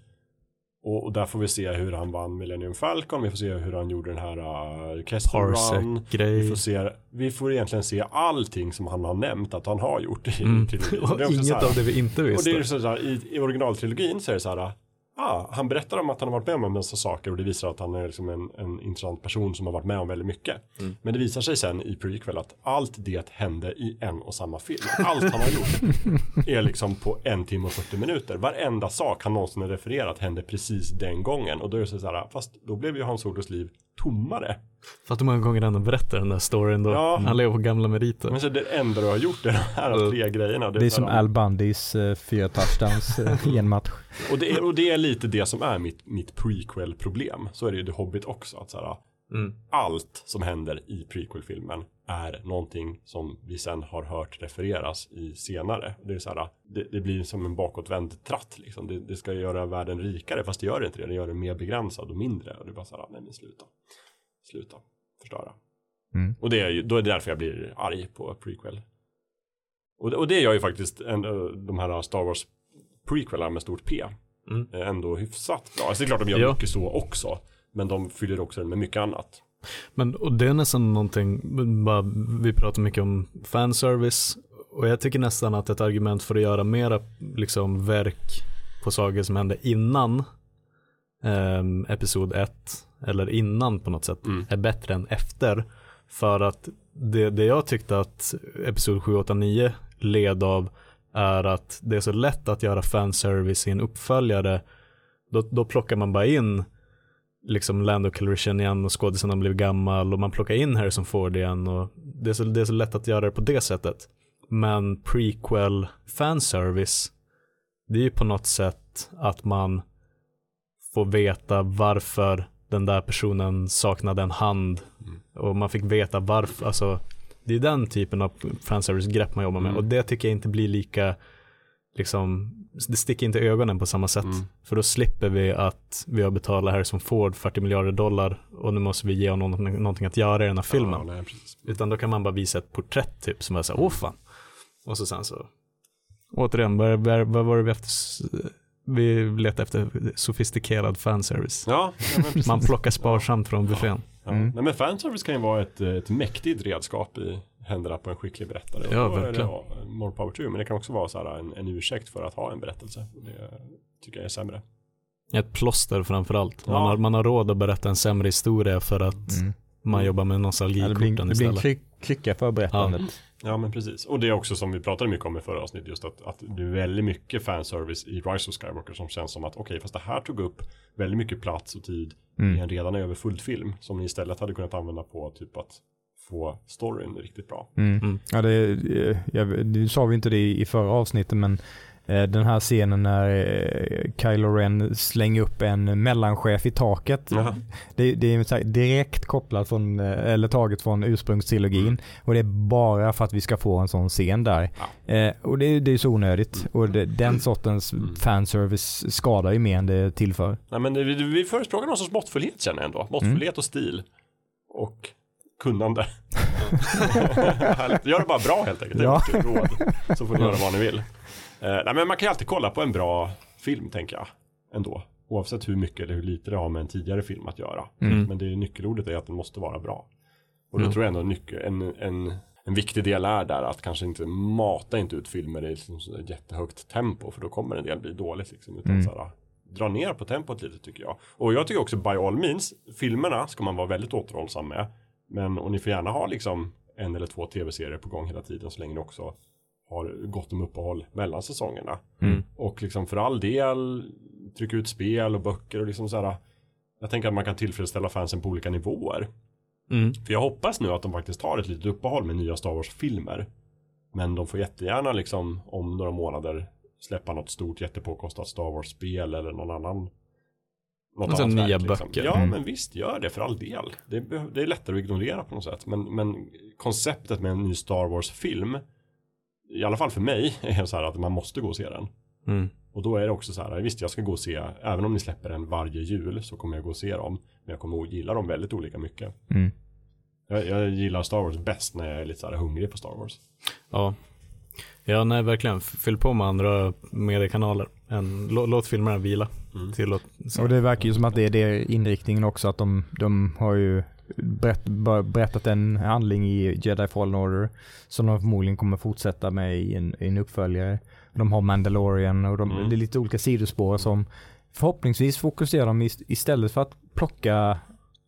Och, och där får vi se hur han vann Millennium Falcon, vi får se hur han gjorde den här uh, Kessel Run. Vi Parsec-grej. får, se, vi får egentligen se allting som han har nämnt att han har gjort i Mm. *laughs* Och *laughs* inget här- av det vi inte Och visste. det är så här, i, i originaltrilogin så är det så här, ah, han berättar om att han har varit med om en massa saker och det visar att han är liksom en, en intressant person som har varit med om väldigt mycket. Mm. Men det visar sig sen i prequel att allt det hände i en och samma film. Allt han har gjort *laughs* är liksom på en timme och 40 minuter. Varenda sak han någonsin har refererat hände precis den gången. Och då är det så här, fast då blev ju Hans Solos liv tommare. Fattar hur många gånger han berättar den där storyn då. Ja. Han lever på gamla meriter. Men så det enda du har gjort är de här tre grejerna. Det är så som Al Bundys eh, fyra touchdowns eh, *laughs* i en match. Och det, är, och det är lite det som är mitt, mitt prequel-problem. Så är det ju The Hobbit också. Att så här, Mm. allt som händer i prequel-filmen är någonting som vi sen har hört refereras i senare. Det, är så här, det, det blir som en bakåtvänd tratt. Liksom. Det, det ska göra världen rikare, fast det gör det inte det. Det gör den mer begränsad och mindre. Och det är bara så här, nej men sluta. Sluta. Förstöra. Mm. Och det är ju, då är det därför jag blir arg på prequel. Och, det- och det gör ju faktiskt en, de här Star Wars prequelarna med stort P Mm. är ändå hyfsat bra. Alltså det är klart de gör Ja. mycket så också. Men de fyller också den med mycket annat. Men och det är nästan någonting, bara, vi pratar mycket om fanservice och jag tycker nästan att ett argument för att göra mera liksom verk på saker som hände innan ehm, episod 1 eller innan på något sätt Mm. är bättre än efter. För att det, det jag tyckte att episod 7, 8, 9 led av är att det är så lätt att göra fanservice i en uppföljare. Då, då plockar man bara in liksom Lando Calrissian igen och skådisen har blivit gammal och man plockar in Harrison Ford igen och det är, så, det är så lätt att göra det på det sättet. Men prequel fanservice, det är ju på något sätt att man får veta varför den där personen saknade en hand Mm. och man fick veta varför, alltså det är den typen av fanservice-grepp man jobbar med Mm. och det tycker jag inte blir lika liksom det sticker inte ögonen på samma sätt. Mm. För då slipper vi att vi har betalat Harrison Ford 40 miljarder dollar och nu måste vi ge honom någonting, någonting att göra i den här filmen. Ja, nej. Utan då kan man bara visa ett porträtt typ som är så här, åh fan. Och så sen så, återigen, vad var det vi efter? Vi letar efter sofistikerad fanservice. Ja, ja. *laughs* Man plockar sparsamt från buffén. Ja. Mm. Nej, men fanservice kan ju vara ett, ett mäktigt redskap i händerna på en skicklig berättare. Ja, det, verkligen. more power to. Men det kan också vara så här en, en ursäkt för att ha en berättelse. Det tycker jag är sämre. Ett plåster framförallt. Man, Ja. har, man har råd att berätta en sämre historia för att Mm. man jobbar med nostalgikorten blir, det blir en istället. klycka för berättandet. Ja men precis. Och det är också som vi pratade mycket om i förra avsnittet just att, att det är väldigt mycket fanservice i Rise of Skywalker som känns som att okej fast det här tog upp väldigt mycket plats och tid i Mm. en redan överfull film som ni istället hade kunnat använda på typ att få storyn riktigt bra. Mm. Mm. Ja, det, eh, jag, nu sa vi inte det i, i förra avsnittet men den här scenen när eh, Kylo Ren slänger upp en mellanchef i taket. Jaha. Det, det är direkt kopplat från, eh, eller taget från ursprungstrilogin. Mm. Och det är bara för att vi ska få en sån scen där. Eh, och det, det är så onödigt. Och det, den sortens Mm. fanservice skadar ju mer än det tillför. Nej men vi, vi förespråkar någon sorts måttfullhet känner jag ändå. Måttfullhet och stil. Och kunnande. *laughs* *laughs* Gör det bara bra helt enkelt. Det är Ja. råd. Så får ni göra vad ni vill. Eh, nej men man kan ju alltid kolla på en bra film tänker jag. Ändå. Oavsett hur mycket eller hur lite det har med en tidigare film att göra. Mm. Men det nyckelordet är att den måste vara bra. Och då Ja. tror jag ändå nyckel, en, en, en viktig del är där att kanske inte mata inte ut filmer i liksom jättehögt tempo för då kommer en del bli dåligt liksom. Utan Mm. så här, dra ner på tempot lite tycker jag. Och jag tycker också by all means, filmerna ska man vara väldigt återhållsam med. Men och ni får gärna ha liksom en eller två tv-serier på gång hela tiden så länge ni också har gott om uppehåll mellan säsongerna. Mm. Och liksom för all del trycka ut spel och böcker och liksom så här. Jag tänker att man kan tillfredsställa fansen på olika nivåer. Mm. För jag hoppas nu att de faktiskt tar ett litet uppehåll med nya Star Wars-filmer. Men de får jättegärna liksom om några månader släppa något stort jättepåkostat Star Wars-spel eller någon annan. Något Alltså annat nya verk, liksom. böcker. Ja, Mm. men visst, gör det för all del. Det, beh- det är lättare att ignorera på något sätt. Men, men konceptet med en ny Star Wars-film, i alla fall för mig, *laughs* är så här att man måste gå och se den. Mm. Och då är det också så här, visst jag ska gå och se, även om ni släpper en varje jul så kommer jag gå och se dem. Men jag kommer att gilla dem väldigt olika mycket. Mm. Jag, jag gillar Star Wars bäst när jag är lite så här hungrig på Star Wars. Ja. Ja, nej verkligen. Fyll på med andra mediekanaler. Än, lå, låt filmerna vila. Mm. Tillåt. Och det verkar ju som att det är det inriktningen också, att de, de har ju berätt, berättat en handling i Jedi Fallen Order som de förmodligen kommer fortsätta med i en, i en uppföljare. De har Mandalorian och de, Mm. det är lite olika sidospår som förhoppningsvis fokuserar de ist- istället för att plocka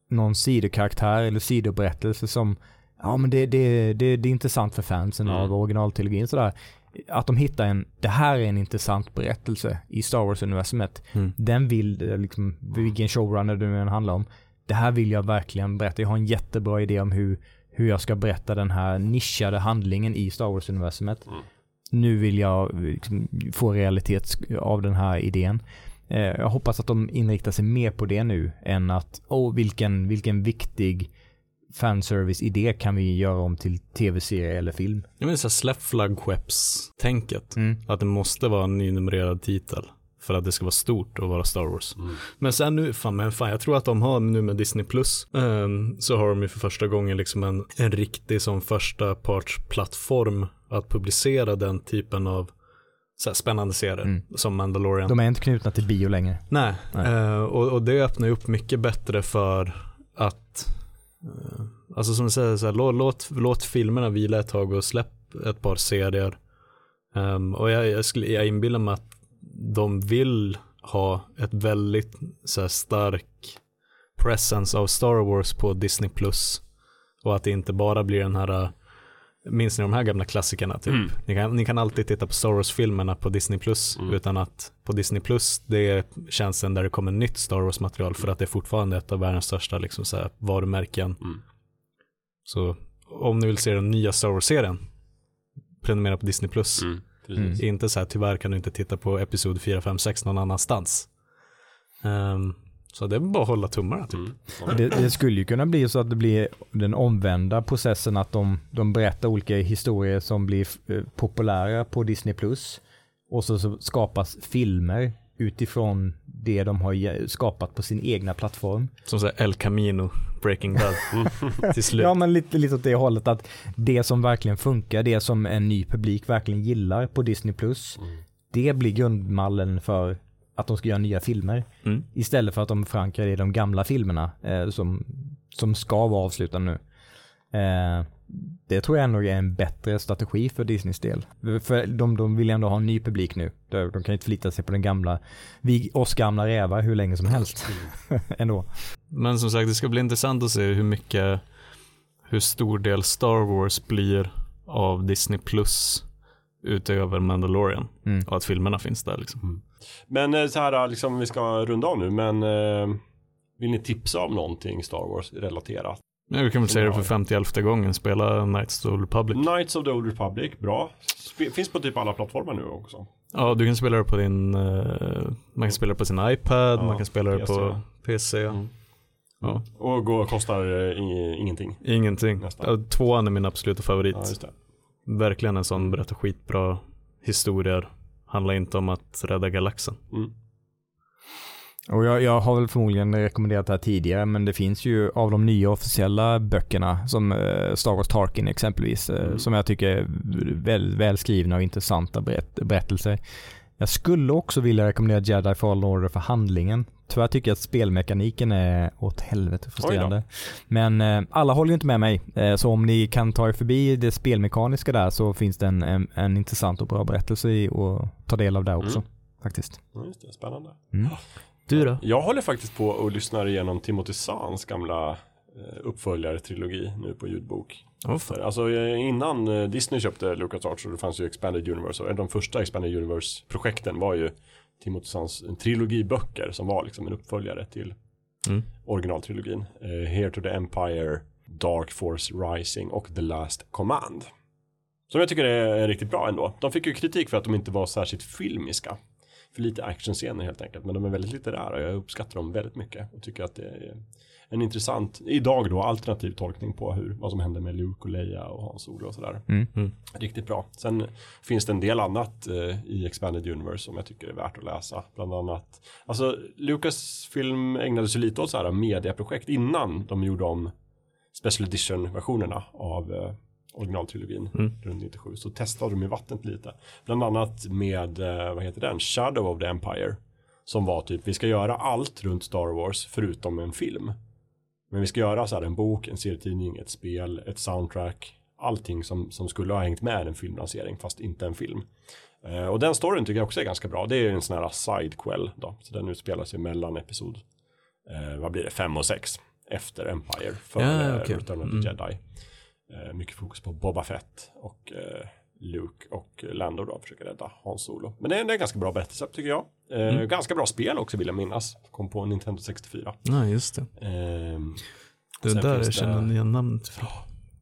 någon sidokaraktär eller sidoberättelse som ja men det, det, det, det är intressant för fansen Mm. av originaltrilogin sådär. Att de hittar en, det här är en intressant berättelse i Star Wars-universumet. Mm. Den vill, liksom, vilken showrunner det nu än handlar om. Det här vill jag verkligen berätta. Jag har en jättebra idé om hur, hur jag ska berätta den här nischade handlingen i Star Wars-universumet. Mm. Nu vill jag liksom, få realitet av den här idén. Eh, jag hoppas att de inriktar sig mer på det nu än att, åh vilken, vilken viktig fanservice-idé kan vi göra om till tv-serie eller film. Jag menar såhär släpp flaggskeppstänket. Att det måste vara en nynumrerad titel. För att det ska vara stort att vara Star Wars. Mm. Men sen nu, fan, men fan, jag tror att de har nu med Disney Plus ehm, så har de ju för första gången liksom en, en riktig som första partsplattform att publicera den typen av så spännande serier Mm. som Mandalorian. De är inte knutna till bio längre. Nej, Nej. Eh, och, och det öppnar ju upp mycket bättre för att, eh, alltså som du säger, så här, låt, låt, låt filmerna vila ett tag och släpp ett par serier. Ehm, och jag, jag, skulle, jag inbillar mig att de vill ha ett väldigt så här, stark presence av Star Wars på Disney Plus. Och att det inte bara blir den här, minns ni de här gamla klassikerna typ? Mm. Ni, kan, ni kan alltid titta på Star Wars-filmerna på Disney Plus Mm. utan att på Disney Plus det är tjänsten där det kommer nytt Star Wars-material för att det är fortfarande ett av världens största liksom, så här, varumärken. Mm. Så om ni vill se den nya Star Wars-serien, prenumerera på Disney Plus. Mm. Precis. Inte så här, tyvärr kan du inte titta på Episod 4, 5, 6 någon annanstans. Ehm, så det är bara att hålla tummarna typ. Mm. Det, det skulle ju kunna bli så att det blir den omvända processen att de, de berättar olika historier som blir eh, populära på Disney Plus och så, så skapas filmer utifrån det de har skapat på sin egna plattform. Som säger El Camino, Breaking Bad. *laughs* Till slut. Ja men lite, lite åt det hållet att det som verkligen funkar, det som en ny publik verkligen gillar på Disney Plus, det blir grundmallen för att de ska göra nya filmer. Mm. Istället för att de förankrar det i de gamla filmerna eh, som, som ska vara avslutade nu. Eh, det tror jag ändå är en bättre strategi för Disneys del. För de, de vill ändå ha en ny publik nu. De, de kan inte förlita sig på den gamla, vi, oss gamla rävar hur länge som helst. *laughs* ändå. Men som sagt, det ska bli intressant att se hur mycket, hur stor del Star Wars blir av Disney Plus utöver Mandalorian. Mm. Och att filmerna finns där liksom. Men eh, så här, liksom, vi ska runda av nu, men eh, vill ni tipsa om någonting Star Wars relaterat? Men vi kan väl säga det för 51 gången, spela Knights of the Old Republic. Knights of the Old Republic, bra. Sp- finns på typ alla plattformar nu också. Ja, du kan spela det på din, eh, man kan spela det på sin iPad, Ja, man kan spela det på PC. Mm. Ja, Och gå, kostar eh, ingenting. ingenting. Nästan. Tvåan är min absoluta favorit. Ja, just det. Verkligen en sån berättar skitbra historier. Handlar inte om att rädda galaxen. Mm. Och jag, jag har väl förmodligen rekommenderat det här tidigare, men det finns ju av de nya officiella böckerna, som eh, Star Wars Tarkin exempelvis, eh, Mm. som jag tycker är väl, välskrivna och intressanta berätt, berättelser. Jag skulle också vilja rekommendera Jedi Fallen Order för handlingen. Tyvärr tycker jag att spelmekaniken är åt helvete frustrerande. Men eh, alla håller ju inte med mig, eh, så om ni kan ta er förbi det spelmekaniska där så finns det en, en, en intressant och bra berättelse i att ta del av där också. Mm. Faktiskt. Ja, just det. Spännande. Mm. Du då? Jag håller faktiskt på och lyssnar igenom Timothy Zahns gamla uppföljare-trilogi nu på ljudbok. Oh. Alltså eh, innan eh, Disney köpte LucasArts och det fanns ju Expanded Universe och en av de första Expanded Universe-projekten var ju Timothy Zahns en trilogi böcker som var liksom en uppföljare till Mm. originaltrilogin. Eh, Here to the Empire, Dark Force Rising och The Last Command. Som jag tycker är riktigt bra ändå. De fick ju kritik för att de inte var särskilt filmiska. För lite actionscener helt enkelt. Men de är väldigt litterära och jag uppskattar dem väldigt mycket. Och tycker att det är en intressant, idag då, alternativ tolkning på hur, vad som händer med Luke och Leia och Hans Solo och sådär. Mm. Mm. Riktigt bra. Sen finns det en del annat eh, i Expanded Universe som jag tycker är värt att läsa. Bland annat, alltså Lucasfilm ägnade sig lite åt så här mediaprojekt innan de gjorde om Special Edition-versionerna av eh, originaltrilogin Mm. runt 97. Så testade de i vattnet lite. Bland annat med, eh, vad heter den, Shadow of the Empire. Som var typ, vi ska göra allt runt Star Wars förutom en film. Men vi ska göra så här en bok, en serietidning, ett spel, ett soundtrack. Allting som, som skulle ha hängt med en filmlansering fast inte en film. Eh, och den storyn tycker jag också är ganska bra. Det är en sån här sidequel då. Så den utspelar sig mellan episod, eh, vad blir det, fem och sex. Efter Empire, före Ja, okej. Return of the Mm. Jedi. Eh, mycket fokus på Boba Fett och eh, Luke och Lando då försöker rädda Hans Solo. Men det är, det är en ganska bra berättelse tycker jag. Eh, Mm. Ganska bra spel också vill jag minnas. Kom på Nintendo 64. Ja, just det. Ehm, Det där jag känner igen namnet ifrån.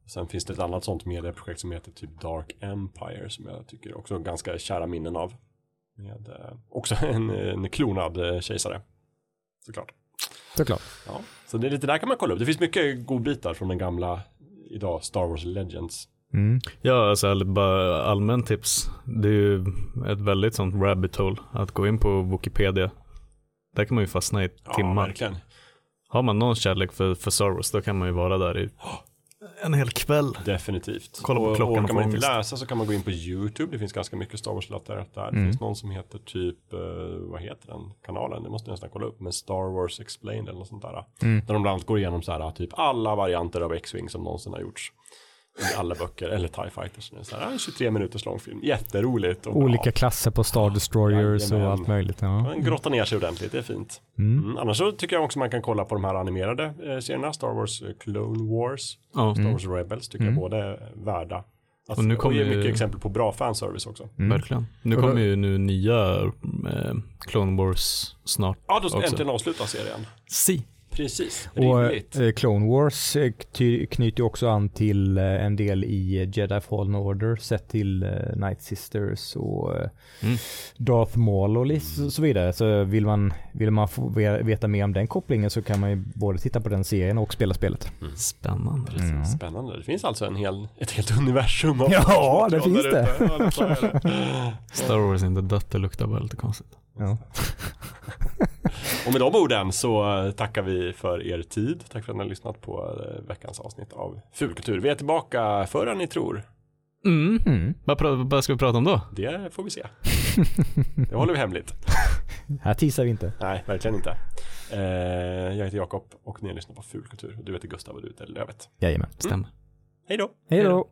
Sen finns det ett annat sånt medieprojekt som heter typ Dark Empire som jag tycker också är ganska kära minnen av. Med eh, också *laughs* en, en klonad eh, kejsare. Såklart. Såklart. Ja. Så det är lite där kan man kolla upp. Det finns mycket godbitar från den gamla idag Star Wars Legends. Mm. Ja, alltså all- bara allmän tips. Det är ju ett väldigt sånt rabbit hole att gå in på Wikipedia. Där kan man ju fastna i Ja, timmar. verkligen. Har man någon kärlek för, för Star Wars då kan man ju vara där i en hel kväll. Definitivt. Kolla på och, klockan och kan man inte läsa så kan man gå in på YouTube. Det finns ganska mycket Star Wars-relaterat där. Det Mm. finns någon som heter typ, eh, vad heter den kanalen? Det måste jag nästan kolla upp. Men Star Wars Explained eller något sånt där. Mm. Där de bland annat går igenom så här, typ alla varianter av X-Wing som någonsin har gjorts. I alla böcker, eller TIE Fighters. Så här, en 23 minuters lång film. Jätteroligt. Och Olika bra. klasser på Star Destroyers Jajamän. och allt möjligt. Ja. Man grottar ner sig ordentligt, det är fint. Mm. Mm. Annars så tycker jag också man kan kolla på de här animerade eh, serierna. Star Wars eh, Clone Wars. Ja, Star Wars Rebels tycker Mm. jag båda är värda. Att, Och nu kommer ju- mycket exempel på bra fanservice också. Mm. verkligen. Nu kommer ju nu nya eh, Clone Wars snart. Ja, då ska Också. äntligen avsluta serien. Si. Precis, Och rimligt. eh, Clone Wars eh, knyter också an till eh, en del i eh, Jedi Fallen Order sett till eh, Night Sisters och eh, Mm. Darth Maul och lite så- vidare. Så vill man, vill man få ve- veta mer om den kopplingen så kan man ju både titta på den serien och spela spelet. Spännande. Precis, Mm. Spännande. Det finns alltså en hel, ett helt universum av Ja, det finns det. Star Wars inte dött, det luktar bara lite konstigt. Ja. *laughs* Och med de orden så eh, tackar vi för er tid. Tack för att ni har lyssnat på eh, veckans avsnitt av Fulkultur. Vi är tillbaka förrän ni tror. Mm. Mm. Vad, vad ska vi prata om då? Det får vi se. *laughs* Det håller vi hemligt. Här teasar vi inte. Nej, verkligen inte. Eh, jag heter Jakob och ni har lyssnat på Fulkultur. Du heter Gustav och du heter Lövet. Jajamän. Stämmer. Hej då! Hej då.